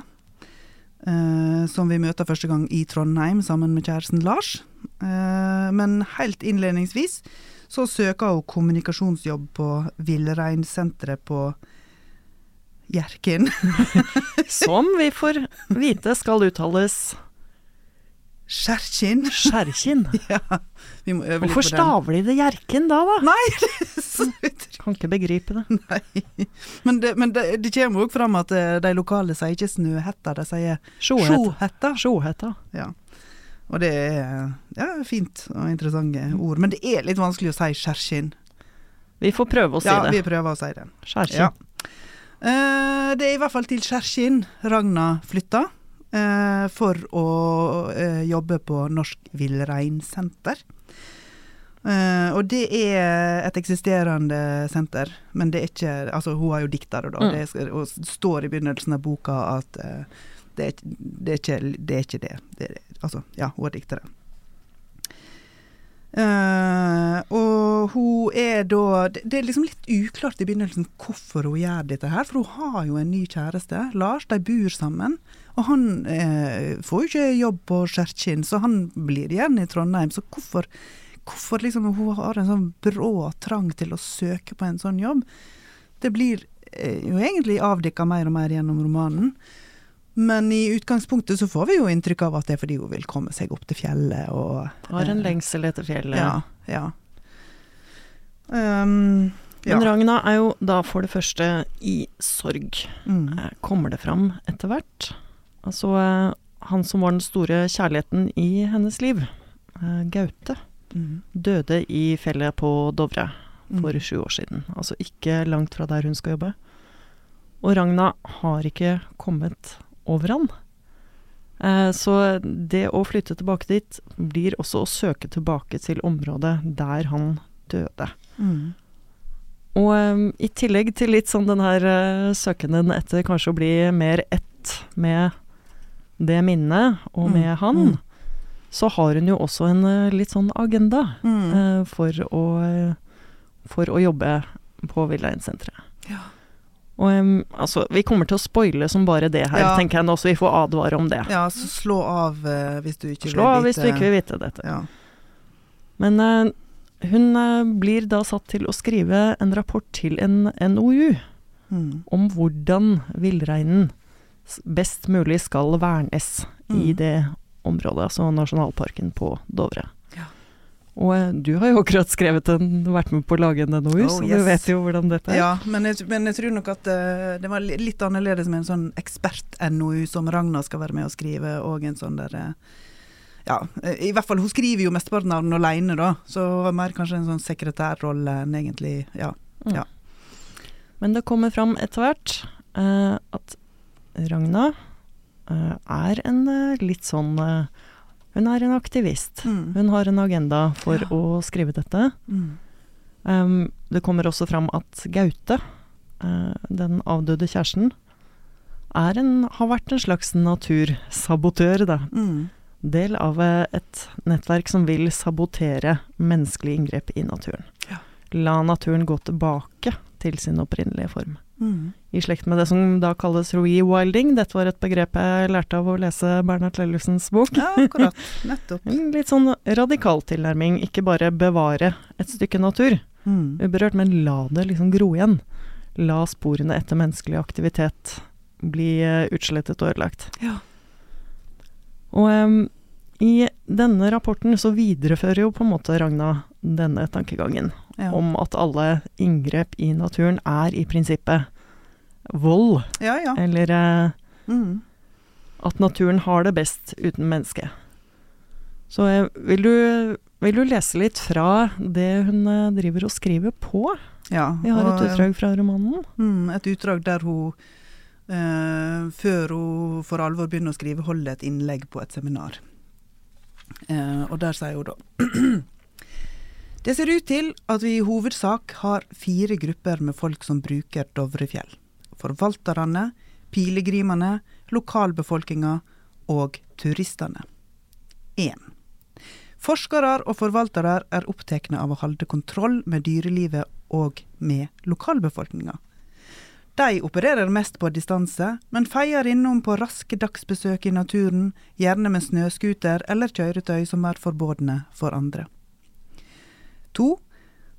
Speaker 1: eh, som vi møter første gang i Trondheim sammen med kjæresten Lars. Eh, men helt innledningsvis så søker hun kommunikasjonsjobb på Villreinsenteret på Hjerkinn.
Speaker 2: Som vi får vite skal uttales
Speaker 1: Skjerkinn.
Speaker 2: Skjerkinn.
Speaker 1: Ja, vi må øve litt
Speaker 2: Hvorfor
Speaker 1: på den.
Speaker 2: staver de det Hjerkinn da, da?
Speaker 1: Nei, det er så utrolig.
Speaker 2: Kan ikke begripe det.
Speaker 1: Nei. Men det, men det, det kommer òg fram at eh, de lokale sier ikke Snøhetta, de sier
Speaker 2: Sjohetta.
Speaker 1: Sjohetta. Ja. Og det er ja, fint og interessante ord. Men det er litt vanskelig å si skjerkinn.
Speaker 2: Vi får prøve å si
Speaker 1: Ja, vi prøver å si det.
Speaker 2: Skjerkinn.
Speaker 1: Ja. Eh, det er i hvert fall til Kjerkin Ragna flytta. eh, for å eh, jobbe på Norsk Villreinsenter. Og det er et eksisterende senter, men det er ikke Altså, hun har jo dikta det, da.
Speaker 2: Mm.
Speaker 1: Det er, og står i begynnelsen av boka at det, er, det, er ikke, det er ikke det. det er, altså, ja, hun har dikta Eh, og hun er da det, det er liksom litt uklart i begynnelsen hvorfor hun gjør dette her, for hun har jo en ny kjæreste, Lars. De bor sammen. Og han uh, får jo ikke jobb på Skjerkinn, så han blir igjen i Trondheim. Så hvorfor, hvorfor liksom hun har en sånn brå trang til å søke på en sånn jobb, det blir uh, jo egentlig avdekka mer og mer gjennom romanen. Men i utgangspunktet så får vi jo inntrykk av at det er fordi hun vil komme seg opp til fjellet og
Speaker 2: Har en
Speaker 1: eh,
Speaker 2: lengsel etter fjellet.
Speaker 1: Ja. ja. Um, ja.
Speaker 2: Men Ragna er jo da for det første i sorg.
Speaker 1: Mm.
Speaker 2: Eh, Kommer det fram etter hvert? Altså, eh, han som var den store kjærligheten i hennes liv, Gaute,
Speaker 1: Mm.
Speaker 2: døde i fjellet på Dovre for
Speaker 1: Mm.
Speaker 2: sju år siden. Altså ikke langt fra der hun skal jobbe. Og Ragna har ikke kommet over han. Eh, Så det å flytte tilbake dit blir også å søke tilbake til området der han døde.
Speaker 1: Mm.
Speaker 2: Og em, i tillegg til litt sånn den her eh, søkenen etter kanskje å bli mer ett med det minnet og
Speaker 1: Mm,
Speaker 2: med han,
Speaker 1: mm.
Speaker 2: så har hun jo også en eh, litt sånn agenda eh, for, å, eh, for å jobbe på Villreinsenteret.
Speaker 1: Ja.
Speaker 2: Og um, altså, vi kommer til å spoile som bare det her,
Speaker 1: Ja.
Speaker 2: tenker jeg nå, så vi får advare om det.
Speaker 1: ja, så slå av uh, hvis du ikke
Speaker 2: Slå av hvis du ikke vil vite dette.
Speaker 1: Ja.
Speaker 2: Men uh, hun uh, blir da satt til å skrive en rapport til en NOU.
Speaker 1: Mm.
Speaker 2: om hvordan villreinen best mulig skal vernes i
Speaker 1: Mm.
Speaker 2: det området, altså nasjonalparken på Dovre.
Speaker 1: Ja.
Speaker 2: Og eh, du har jo akkurat skrevet en, vært med på å lage en NOU,
Speaker 1: Oh,
Speaker 2: så
Speaker 1: yes.
Speaker 2: du vet jo hvordan dette er.
Speaker 1: Ja, men jeg, men jeg tror nok at uh, det var litt annerledes med en sånn ekspert-NOU som Ragna skal være med å skrive, og en sånn der uh, Ja, i hvert fall hun skriver jo mesteparten av den alene, da, så hun har mer kanskje en sånn sekretærrolle enn egentlig Ja.
Speaker 2: Men det kommer fram etter hvert uh, at Ragna er en litt sånn eh, Hun er en aktivist.
Speaker 1: Mm.
Speaker 2: Hun har en agenda for
Speaker 1: Ja.
Speaker 2: å skrive dette.
Speaker 1: Mm.
Speaker 2: Um, det kommer også fram at Gaute, uh, den avdøde kjæresten, er en, har vært en slags natursabotør, da.
Speaker 1: Mm.
Speaker 2: Del av eh, et nettverk som vil sabotere menneskelige inngrep i naturen.
Speaker 1: Ja.
Speaker 2: La naturen gå tilbake til sin opprinnelige form.
Speaker 1: Mm.
Speaker 2: I slekt med det som da kalles rewilding. Dette var et begrep jeg lærte av å lese Bernhard Lellusens bok.
Speaker 1: Ja, akkurat. Nettopp.
Speaker 2: En litt sånn radikal tilnærming. Ikke bare bevare et stykke natur,
Speaker 1: Mm.
Speaker 2: uberørt, men la det liksom gro igjen. La sporene etter menneskelig aktivitet bli eh, utslettet og ødelagt.
Speaker 1: Ja.
Speaker 2: Og um, i denne rapporten så viderefører jo på en måte Ragna denne tankegangen
Speaker 1: Ja.
Speaker 2: om at alle inngrep i naturen er i prinsippet vold,
Speaker 1: ja, ja.
Speaker 2: eller eh,
Speaker 1: Mm.
Speaker 2: at naturen har det best uten menneske. Så eh, vil du, vil du lese litt fra det hun eh, driver og skriver på?
Speaker 1: ja.
Speaker 2: Vi har
Speaker 1: og,
Speaker 2: et utdrag fra romanen.
Speaker 1: Mm, et utdrag der hun, eh, før hun for alvor begynner å skrive, holder et innlegg på et seminar. Eh, og der sier hun da Det ser ut til at vi i hovedsak har fire grupper med folk som bruker Dovrefjell. Forvalterne, pilegrimene, lokalbefolkninga og turistene. 1. Forskere og forvaltere er opptatt av å holde kontroll med dyrelivet og med lokalbefolkninga. De opererer mest på distanse, men feier innom på raske dagsbesøk i naturen, gjerne med snøscooter eller kjøretøy som er forbudne for andre. 2.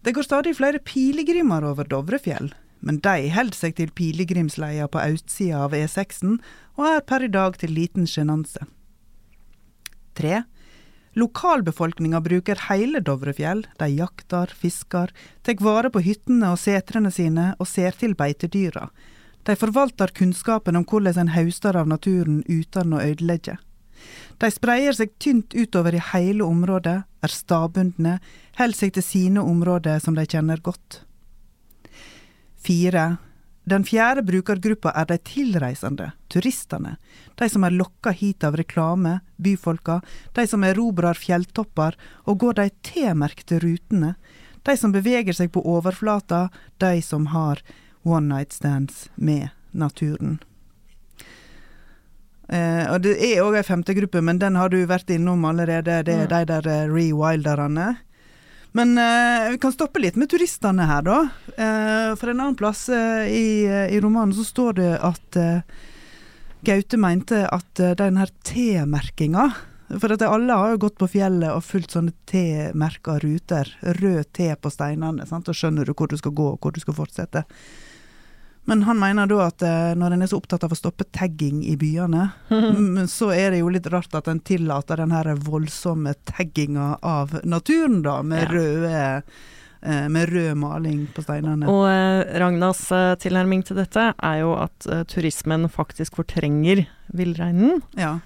Speaker 1: Det går stadig flere pilegrimer over Dovrefjell, men de holder seg til pilegrimsleia på østsida av E6-en og er per i dag til liten sjenanse. 3. Lokalbefolkninga bruker hele Dovrefjell. De jakter, fisker, tar vare på hyttene og setrene sine og ser til beitedyra. De forvalter kunnskapen om hvordan en høster av naturen uten å ødelegge. De spreier seg tynt utover i hele området, er stabundne, holder seg til sine områder som de kjenner godt. Fire. Den fjerde brukergruppa er de tilreisende, turistene, de som er lokka hit av reklame, byfolka, de som erobrer fjelltopper og går de T-merkte rutene, de som beveger seg på overflata, de som har one night stands med naturen. Eh, og Det er òg ei femte gruppe, men den har du vært innom allerede. Det er
Speaker 2: Mm.
Speaker 1: de der uh, rewilderne. Men eh, vi kan stoppe litt med turistene her, da. Eh, for en annen plass i, i romanen så står det at Gaute mente at uh, den her T-merkinga For at alle har jo gått på fjellet og fulgt sånne T-merka ruter. Rød T på steinene, sant? og skjønner du hvor du skal gå og hvor du skal fortsette. Men han mener da at eh, når en er så opptatt av å stoppe tagging i byene, så er det jo litt rart at en tillater den her voldsomme tagginga av naturen, da, med
Speaker 2: Ja.
Speaker 1: røde eh, med rød maling på steinene.
Speaker 2: Og eh, Ragnas eh, tilnærming til dette er jo at eh, turismen faktisk fortrenger villreinen.
Speaker 1: Ja.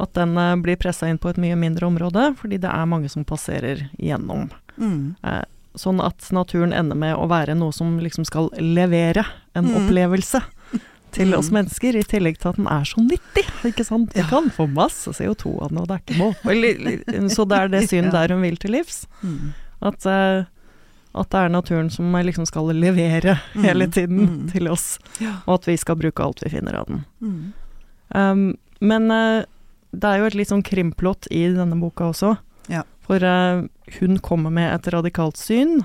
Speaker 2: At den blir pressa inn på et mye mindre område, fordi det er mange som passerer gjennom.
Speaker 1: Mm.
Speaker 2: Sånn at naturen ender med å være noe som liksom skal levere en
Speaker 1: Mm.
Speaker 2: opplevelse til
Speaker 1: Mm.
Speaker 2: oss mennesker, i tillegg til at den er så nyttig. Ikke sant? Vi
Speaker 1: Ja.
Speaker 2: kan få masse CO2 av den, og det er ikke måte Så det er det
Speaker 1: synd
Speaker 2: der hun vil til livs.
Speaker 1: Mm.
Speaker 2: At, eh, at det er naturen som eh, liksom skal levere
Speaker 1: Mm.
Speaker 2: hele tiden
Speaker 1: Mm.
Speaker 2: til oss, og at vi skal bruke alt vi finner av den.
Speaker 1: Mm.
Speaker 2: Um, men eh, det er jo et litt sånn krimplott i denne boka også.
Speaker 1: Ja.
Speaker 2: For uh, hun kommer med et radikalt syn,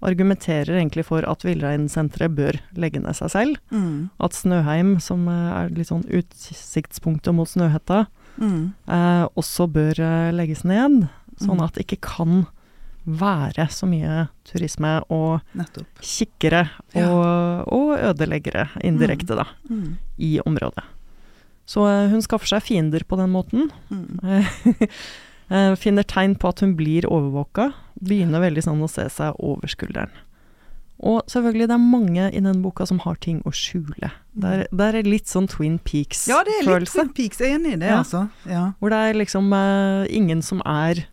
Speaker 2: argumenterer egentlig for at villreinsenteret bør legge ned seg selv.
Speaker 1: Mm.
Speaker 2: At Snøheim, som eh, er litt sånn utsiktspunktet mot Snøhetta,
Speaker 1: Mm.
Speaker 2: uh, også bør legges ned. Sånn
Speaker 1: Mm.
Speaker 2: at det ikke kan være så mye turisme og
Speaker 1: Nettopp.
Speaker 2: kikkere
Speaker 1: Ja.
Speaker 2: og, og ødeleggere indirekte, da,
Speaker 1: Mm.
Speaker 2: i området. Så hun skaffer seg fiender på den måten.
Speaker 1: Mm.
Speaker 2: Eh, finner tegn på at hun blir overvåka. Begynner veldig sånn å se seg over skulderen. Og selvfølgelig, det er mange i den boka som har ting å skjule. Det er, det er litt sånn Twin
Speaker 1: Peaks-følelse. Ja, det er litt Twin Peaks. Jeg er enig i det,
Speaker 2: Ja.
Speaker 1: altså. Ja.
Speaker 2: Hvor det er liksom uh, ingen som er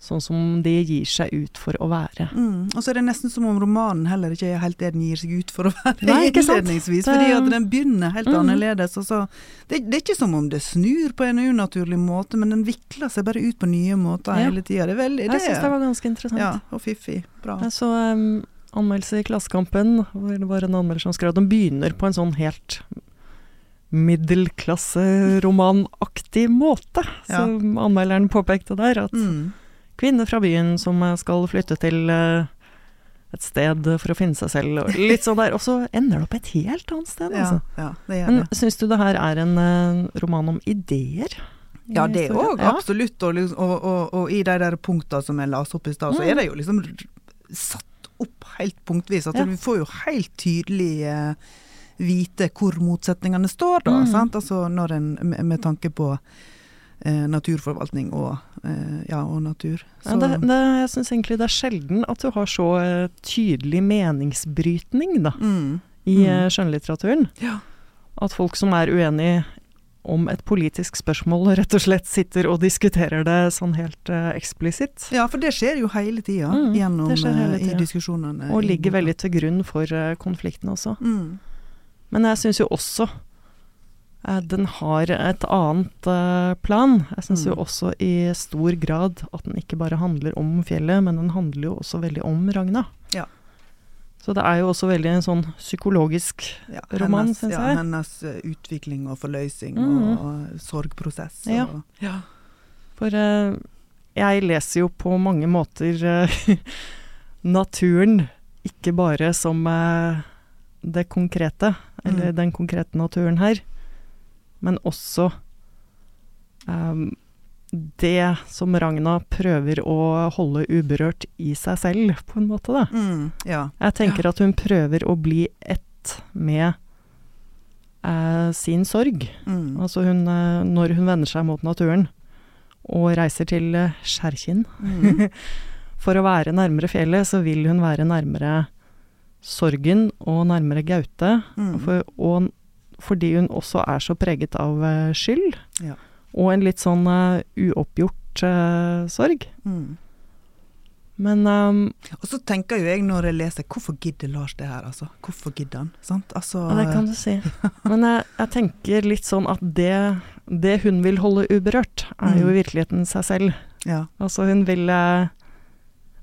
Speaker 2: sånn som de gir seg ut for å være.
Speaker 1: Mm. Og så er det nesten som om romanen heller ikke er helt det den gir seg ut for å være
Speaker 2: Nei,
Speaker 1: innledningsvis.
Speaker 2: Det-
Speaker 1: Fordi at den begynner helt
Speaker 2: Mm.
Speaker 1: annerledes. Og så, det, det er ikke som om det snur på en unaturlig måte, men den vikler seg bare ut på nye måter
Speaker 2: Ja.
Speaker 1: hele tida. Det er veldig
Speaker 2: Jeg syns det var ganske interessant.
Speaker 1: Ja, og fiffig. Bra.
Speaker 2: Jeg så um, anmeldelse i Klassekampen, hvor det var en anmelder som skrev at den begynner på en sånn helt middelklasseromanaktig måte,
Speaker 1: Ja.
Speaker 2: som anmelderen påpekte der. At
Speaker 1: Mm.
Speaker 2: Kvinner fra byen som eh, skal flytte til eh, et sted for å finne seg selv, og litt sånn der. Og så ender det opp et helt annet sted, altså.
Speaker 1: ja, det gjør
Speaker 2: Men syns du det her er en eh, roman om ideer?
Speaker 1: Ja, det òg,
Speaker 2: Ja.
Speaker 1: absolutt. Og, liksom, og, og, og i de der punktene som jeg las opp i stad, så
Speaker 2: Mm.
Speaker 1: er det jo liksom satt opp helt punktvis. At
Speaker 2: Ja.
Speaker 1: du får jo helt tydelig vite hvor motsetningene står, da.
Speaker 2: Mm.
Speaker 1: Sant? Altså når en, med tanke på eh, naturforvaltning og, eh, ja, og natur.
Speaker 2: Ja, det, det, jeg syns egentlig det er sjelden at du har så eh, tydelig meningsbrytning da,
Speaker 1: mm.
Speaker 2: i
Speaker 1: Mm.
Speaker 2: eh, skjønnlitteraturen.
Speaker 1: Ja.
Speaker 2: At folk som er uenige om et politisk spørsmål, rett og slett sitter og diskuterer det sånn helt uh, eksplisitt.
Speaker 1: ja, for det skjer jo hele tida
Speaker 2: Mm,
Speaker 1: gjennom
Speaker 2: hele
Speaker 1: eh, i diskusjonene.
Speaker 2: Og ligger veldig til grunn for uh, konflikten også.
Speaker 1: mm.
Speaker 2: Men jeg syns jo også den har et annet eh, plan. Jeg syns jo
Speaker 1: Mm.
Speaker 2: også i stor grad at den ikke bare handler om fjellet, men den handler jo også veldig om Ragna.
Speaker 1: Ja.
Speaker 2: Så det er jo også veldig en sånn psykologisk
Speaker 1: ja,
Speaker 2: roman, syns
Speaker 1: ja,
Speaker 2: jeg.
Speaker 1: Hennes eh, utvikling og forløsning
Speaker 2: Mhm.
Speaker 1: og og, sorgprosess. Og, ja.
Speaker 2: For uh, jeg leser jo på mange måter uh, naturen ikke bare som uh, det konkrete, eller
Speaker 1: Mm.
Speaker 2: den konkrete naturen her, men også um, det som Ragna prøver å holde uberørt i seg selv, på en måte, da.
Speaker 1: Mm, ja.
Speaker 2: Jeg tenker at hun prøver å bli ett med eh, sin sorg.
Speaker 1: Mm.
Speaker 2: Altså hun, eh, når hun vender seg mot naturen og reiser til eh, Skjærkinn
Speaker 1: Mm.
Speaker 2: for å være nærmere fjellet, så vil hun være nærmere sorgen og nærmere Gaute.
Speaker 1: Mm.
Speaker 2: For, og fordi hun også er så preget av eh, skyld,
Speaker 1: Ja.
Speaker 2: og en litt sånn uh, uoppgjort uh, sorg.
Speaker 1: Mm.
Speaker 2: Men um,
Speaker 1: Og så tenker jo jeg når jeg leser, hvorfor gidder Lars det her, altså? Hvorfor gidder han? Sant? Altså,
Speaker 2: ja, det kan du si. Men jeg, jeg tenker litt sånn at det, det hun vil holde uberørt, er jo
Speaker 1: Mm.
Speaker 2: i virkeligheten seg selv.
Speaker 1: ja.
Speaker 2: Altså hun vil eh,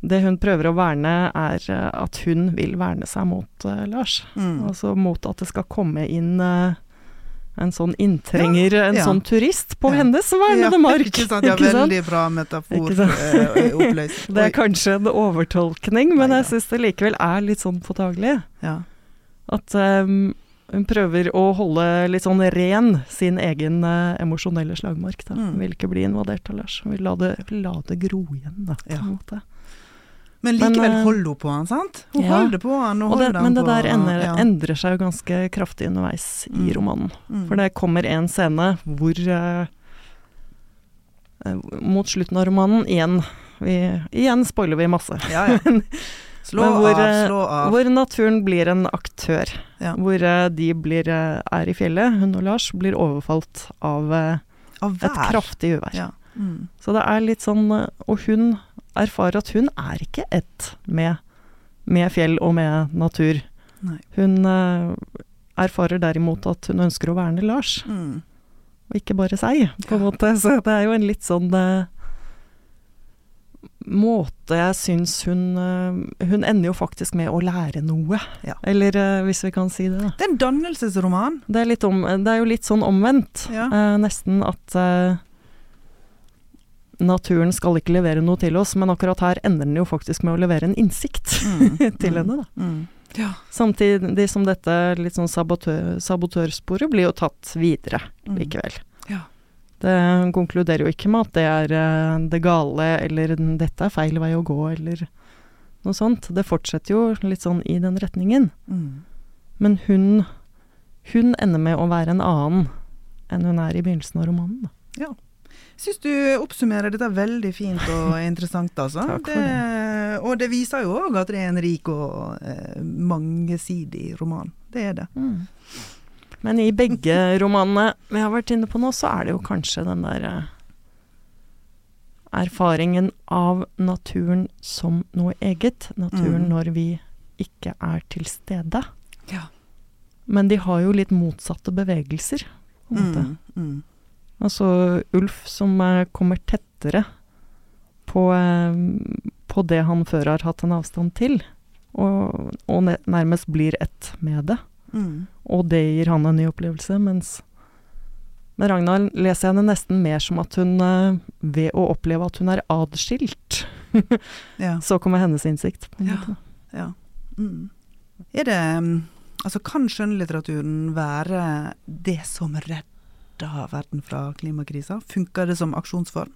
Speaker 2: Det hun prøver å verne, er eh, at hun vil verne seg mot uh, Lars.
Speaker 1: Mm.
Speaker 2: Altså mot at det skal komme inn uh, en sånn inntrenger, en
Speaker 1: ja.
Speaker 2: sånn turist på
Speaker 1: Ja.
Speaker 2: hennes vernede
Speaker 1: Ja,
Speaker 2: mark.
Speaker 1: Ikke sant? Ja,
Speaker 2: Ikke sant?
Speaker 1: veldig bra metafor.
Speaker 2: Det er kanskje en overtolkning, men
Speaker 1: Neida.
Speaker 2: jeg syns det likevel er litt sånn påtagelig.
Speaker 1: Ja.
Speaker 2: At um, hun prøver å holde litt sånn ren sin egen eh, emosjonelle slagmark. Da.
Speaker 1: Mm.
Speaker 2: Hun vil ikke bli invadert av Lars. Hun vil la det, la det gro igjen, da, på
Speaker 1: Ja.
Speaker 2: en måte.
Speaker 1: Men likevel men, holder hun på han, sant? Hun ja. holder på han og, og
Speaker 2: det,
Speaker 1: holder
Speaker 2: Men
Speaker 1: det
Speaker 2: der ender, ja. endrer seg jo ganske kraftig underveis mm. i romanen. Mm. For det kommer en scene hvor uh, Mot slutten av romanen, igjen vi, Igjen spoiler vi masse.
Speaker 1: Ja, ja. Slå
Speaker 2: hvor,
Speaker 1: av, slå av.
Speaker 2: Hvor naturen blir en aktør. Ja. Hvor de blir, er i fjellet, hun og Lars, blir overfalt av, av et kraftig uvær. Mm. Så det er litt sånn Og hun erfarer at hun er ikke ett med, med fjell og med natur. Nei. Hun erfarer derimot at hun ønsker å verne Lars. Mm. Og ikke bare seg, på en måte. Så det er jo en litt sånn måte jeg syns hun eh, Hun ender jo faktisk med å lære noe. Ja. Eller uh, hvis vi kan si det. Da.
Speaker 1: Det er en dannelsesroman.
Speaker 2: Det er, om, det er jo litt sånn omvendt. Ja. Uh, nesten at uh, naturen skal ikke levere noe til oss, men akkurat her ender den jo faktisk med å levere en innsikt mm. til mm. henne. da. Mm. Ja. Samtidig som dette litt sånn sabotør, sabotørsporet blir jo tatt videre mm. likevel. Ja. Det konkluderer jo ikke med at det er uh, det gale, eller dette er feil vei å gå, eller noe sånt. Det fortsetter jo litt sånn i den retningen. Mm. Men hun, hun ender med å være en annen enn hun er i begynnelsen av romanen. Da.
Speaker 1: Ja. Syns du oppsummerer dette veldig fint og interessant, altså.
Speaker 2: Takk for det.
Speaker 1: det. Og det viser jo òg at det er en rik og eh, mangesidig roman. Det er det. Mm.
Speaker 2: Men i begge romanene vi har vært inne på nå, så er det jo kanskje den der eh, erfaringen av naturen som noe eget. Naturen mm. når vi ikke er til stede. Ja. Men de har jo litt motsatte bevegelser, på en måte. Mm. Mm. Altså Ulf som kommer tettere på, uh, på, det han før har hatt en avstand til, og, og nærmest blir ett med det. Mm. Og det gir han en ny opplevelse, mens med Ragnar leser jeg henne nesten mer som at hun, eh, ved å oppleve at hun er adskilt, ja. så kommer hennes innsikt.
Speaker 1: Ja. ja. Mm. Er det mm, Altså, kan skjønnlitteraturen være det som redder verden fra klimakrisa? Funker det som aksjonsform?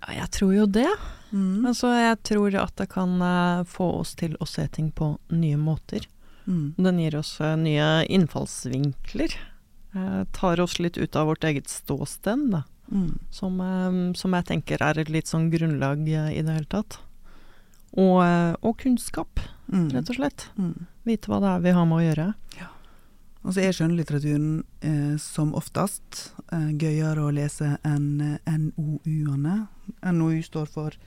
Speaker 2: Ja, jeg tror jo det. Mm. Altså, jeg tror at det kan uh, få oss til å se ting på nye måter. Mm. Den gir oss uh, nye innfallsvinkler. Uh, tar oss litt ut av vårt eget ståsted, da. Mm. Som, som, jeg tenker er et litt sånn grunnlag i det hele tatt. Og, og kunnskap, mm. rett og slett. Mm. Vite hva det er vi har med å gjøre.
Speaker 1: Og så er skjønnlitteraturen eh, som oftest eh, gøyere å lese enn NOU-ene. NOU står for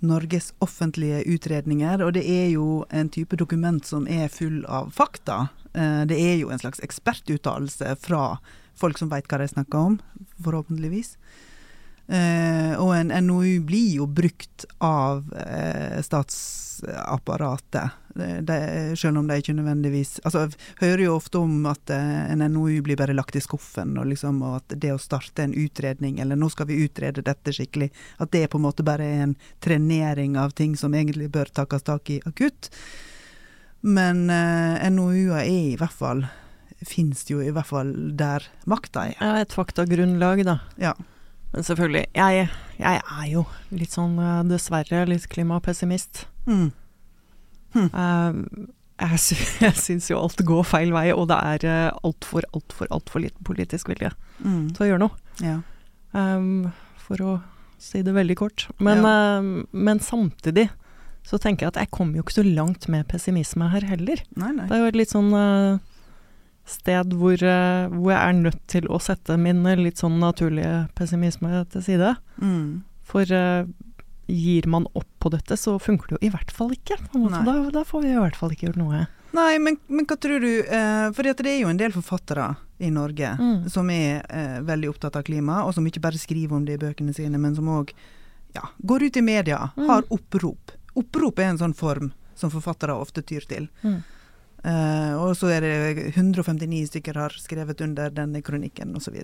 Speaker 1: Norges offentlige utredninger, og det er jo en type dokument som er full av fakta. Eh, det er jo en slags ekspertuttalelse fra folk som veit hva de snakker om, forhåpentligvis. Eh, og en NOU blir jo brukt av eh, statsapparatet, selv om de ikke nødvendigvis Altså, jeg hører jo ofte om at eh, en NOU blir bare lagt i skuffen, og, liksom, og at det å starte en utredning, eller nå skal vi utrede dette skikkelig, at det på en måte bare er en trenering av ting som egentlig bør takes tak i akutt. Men NOU-er er i hvert fall Fins jo i hvert fall der makta er.
Speaker 2: Ja, et faktagrunnlag, da.
Speaker 1: Ja.
Speaker 2: Men selvfølgelig, jeg, jeg, er jo litt sånn, eh, dessverre, litt klimapessimist. Mm. Hm. Uh, jeg, jeg syns jo alt går feil vei, og det er uh, altfor, altfor, altfor liten politisk vilje mm. til å gjøre noe. Ja. Um, for å si det veldig kort. Men, ja. uh, men, samtidig så tenker jeg at jeg kommer jo ikke så langt med pessimisme her heller.
Speaker 1: Nei, nei.
Speaker 2: Det er jo et litt sånn uh, sted hvor, uh, hvor, jeg er nødt til å sette min litt sånn naturlige pessimisme til side. Mm. For uh, gir man opp på dette, så funker det jo i hvert fall ikke. Da, da, får vi i hvert fall ikke gjort noe.
Speaker 1: Nei, men, men hva tror du uh, For det er jo en del forfattere i Norge mm. som er uh, veldig opptatt av klima, og som ikke bare skriver om det i bøkene sine, men som òg ja, går ut i media, mm. har opprop. Opprop er en sånn form som forfattere ofte tyr til. Mm. Uh, og så er det 159 stykker har skrevet under denne kronikken osv.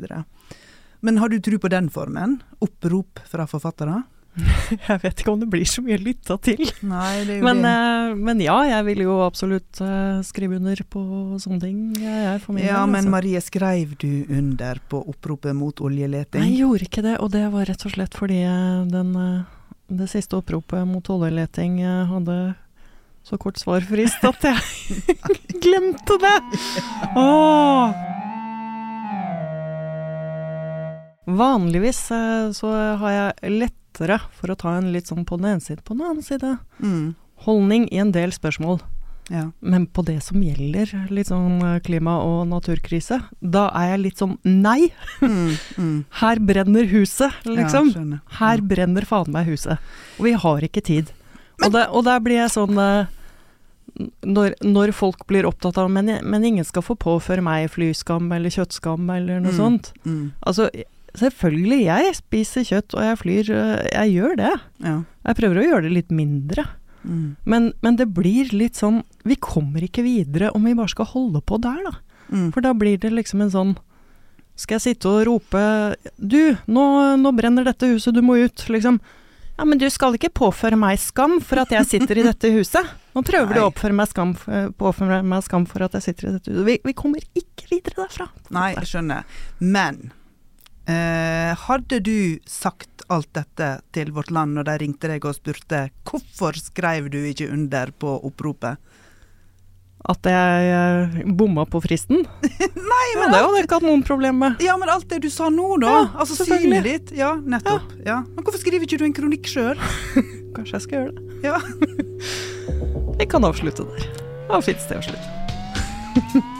Speaker 1: Men har du tro på den formen? Opprop fra forfattere?
Speaker 2: jeg vet ikke om det blir så mye lytta til.
Speaker 1: Nei, det er jo
Speaker 2: men,
Speaker 1: det.
Speaker 2: Uh, men ja, jeg vil jo absolutt uh, skrive under på sånne ting. Jeg,
Speaker 1: for min ja, men altså. Marie, skrev du under på oppropet mot oljeleting?
Speaker 2: Nei, jeg gjorde ikke det, og det var rett og slett fordi den det siste oppropet mot oljeleting hadde så kort svarfrist at jeg glemte det! Åh. Vanligvis eh, så har jeg lettere for å ta en litt sånn på den ene side, på den annen side
Speaker 1: Mm.
Speaker 2: holdning i en del spørsmål.
Speaker 1: Ja.
Speaker 2: Men på det som gjelder litt sånn eh, klima- og naturkrise, da er jeg litt sånn nei!
Speaker 1: Mm. Mm.
Speaker 2: Her brenner huset, liksom.
Speaker 1: Ja.
Speaker 2: Her brenner faen meg huset. Og vi har ikke tid. Og, det, og der blir jeg sånn eh, når, når folk blir opptatt av men, men ingen skal få påføre meg flyskam eller kjøttskam eller noe
Speaker 1: Mm.
Speaker 2: sånt.
Speaker 1: Mm.
Speaker 2: Altså, selvfølgelig, jeg spiser kjøtt og jeg flyr. eh, Jeg gjør det.
Speaker 1: Ja.
Speaker 2: Jeg prøver å gjøre det litt mindre.
Speaker 1: Mm.
Speaker 2: Men, men det blir litt sånn Vi kommer ikke videre om vi bare skal holde på der, da.
Speaker 1: Mm.
Speaker 2: For da blir det liksom en sånn Skal jeg sitte og rope Du, nå, nå brenner dette huset, du må ut, liksom. Ja, men du skal ikke påføre meg skam for at jeg sitter i dette huset. Nå prøver du å oppføre meg skam, påføre meg skam for at jeg sitter i dette huset. Vi, vi kommer ikke videre derfra.
Speaker 1: Nei, jeg skjønner. Men eh, hadde du sagt alt dette til Vårt Land når de ringte deg og spurte hvorfor skrev du ikke under på oppropet?
Speaker 2: At jeg eh, bomma på fristen.
Speaker 1: Nei,
Speaker 2: Ja, det hadde jeg ikke hatt noen problem med.
Speaker 1: Ja, men alt det du sa nå, da.
Speaker 2: Ja,
Speaker 1: altså synet ditt. Ja, nettopp. Ja. Men hvorfor skriver ikke du en kronikk sjøl?
Speaker 2: Kanskje jeg skal gjøre det.
Speaker 1: Ja.
Speaker 2: Vi kan avslutte der. Det var fint sted å slutte.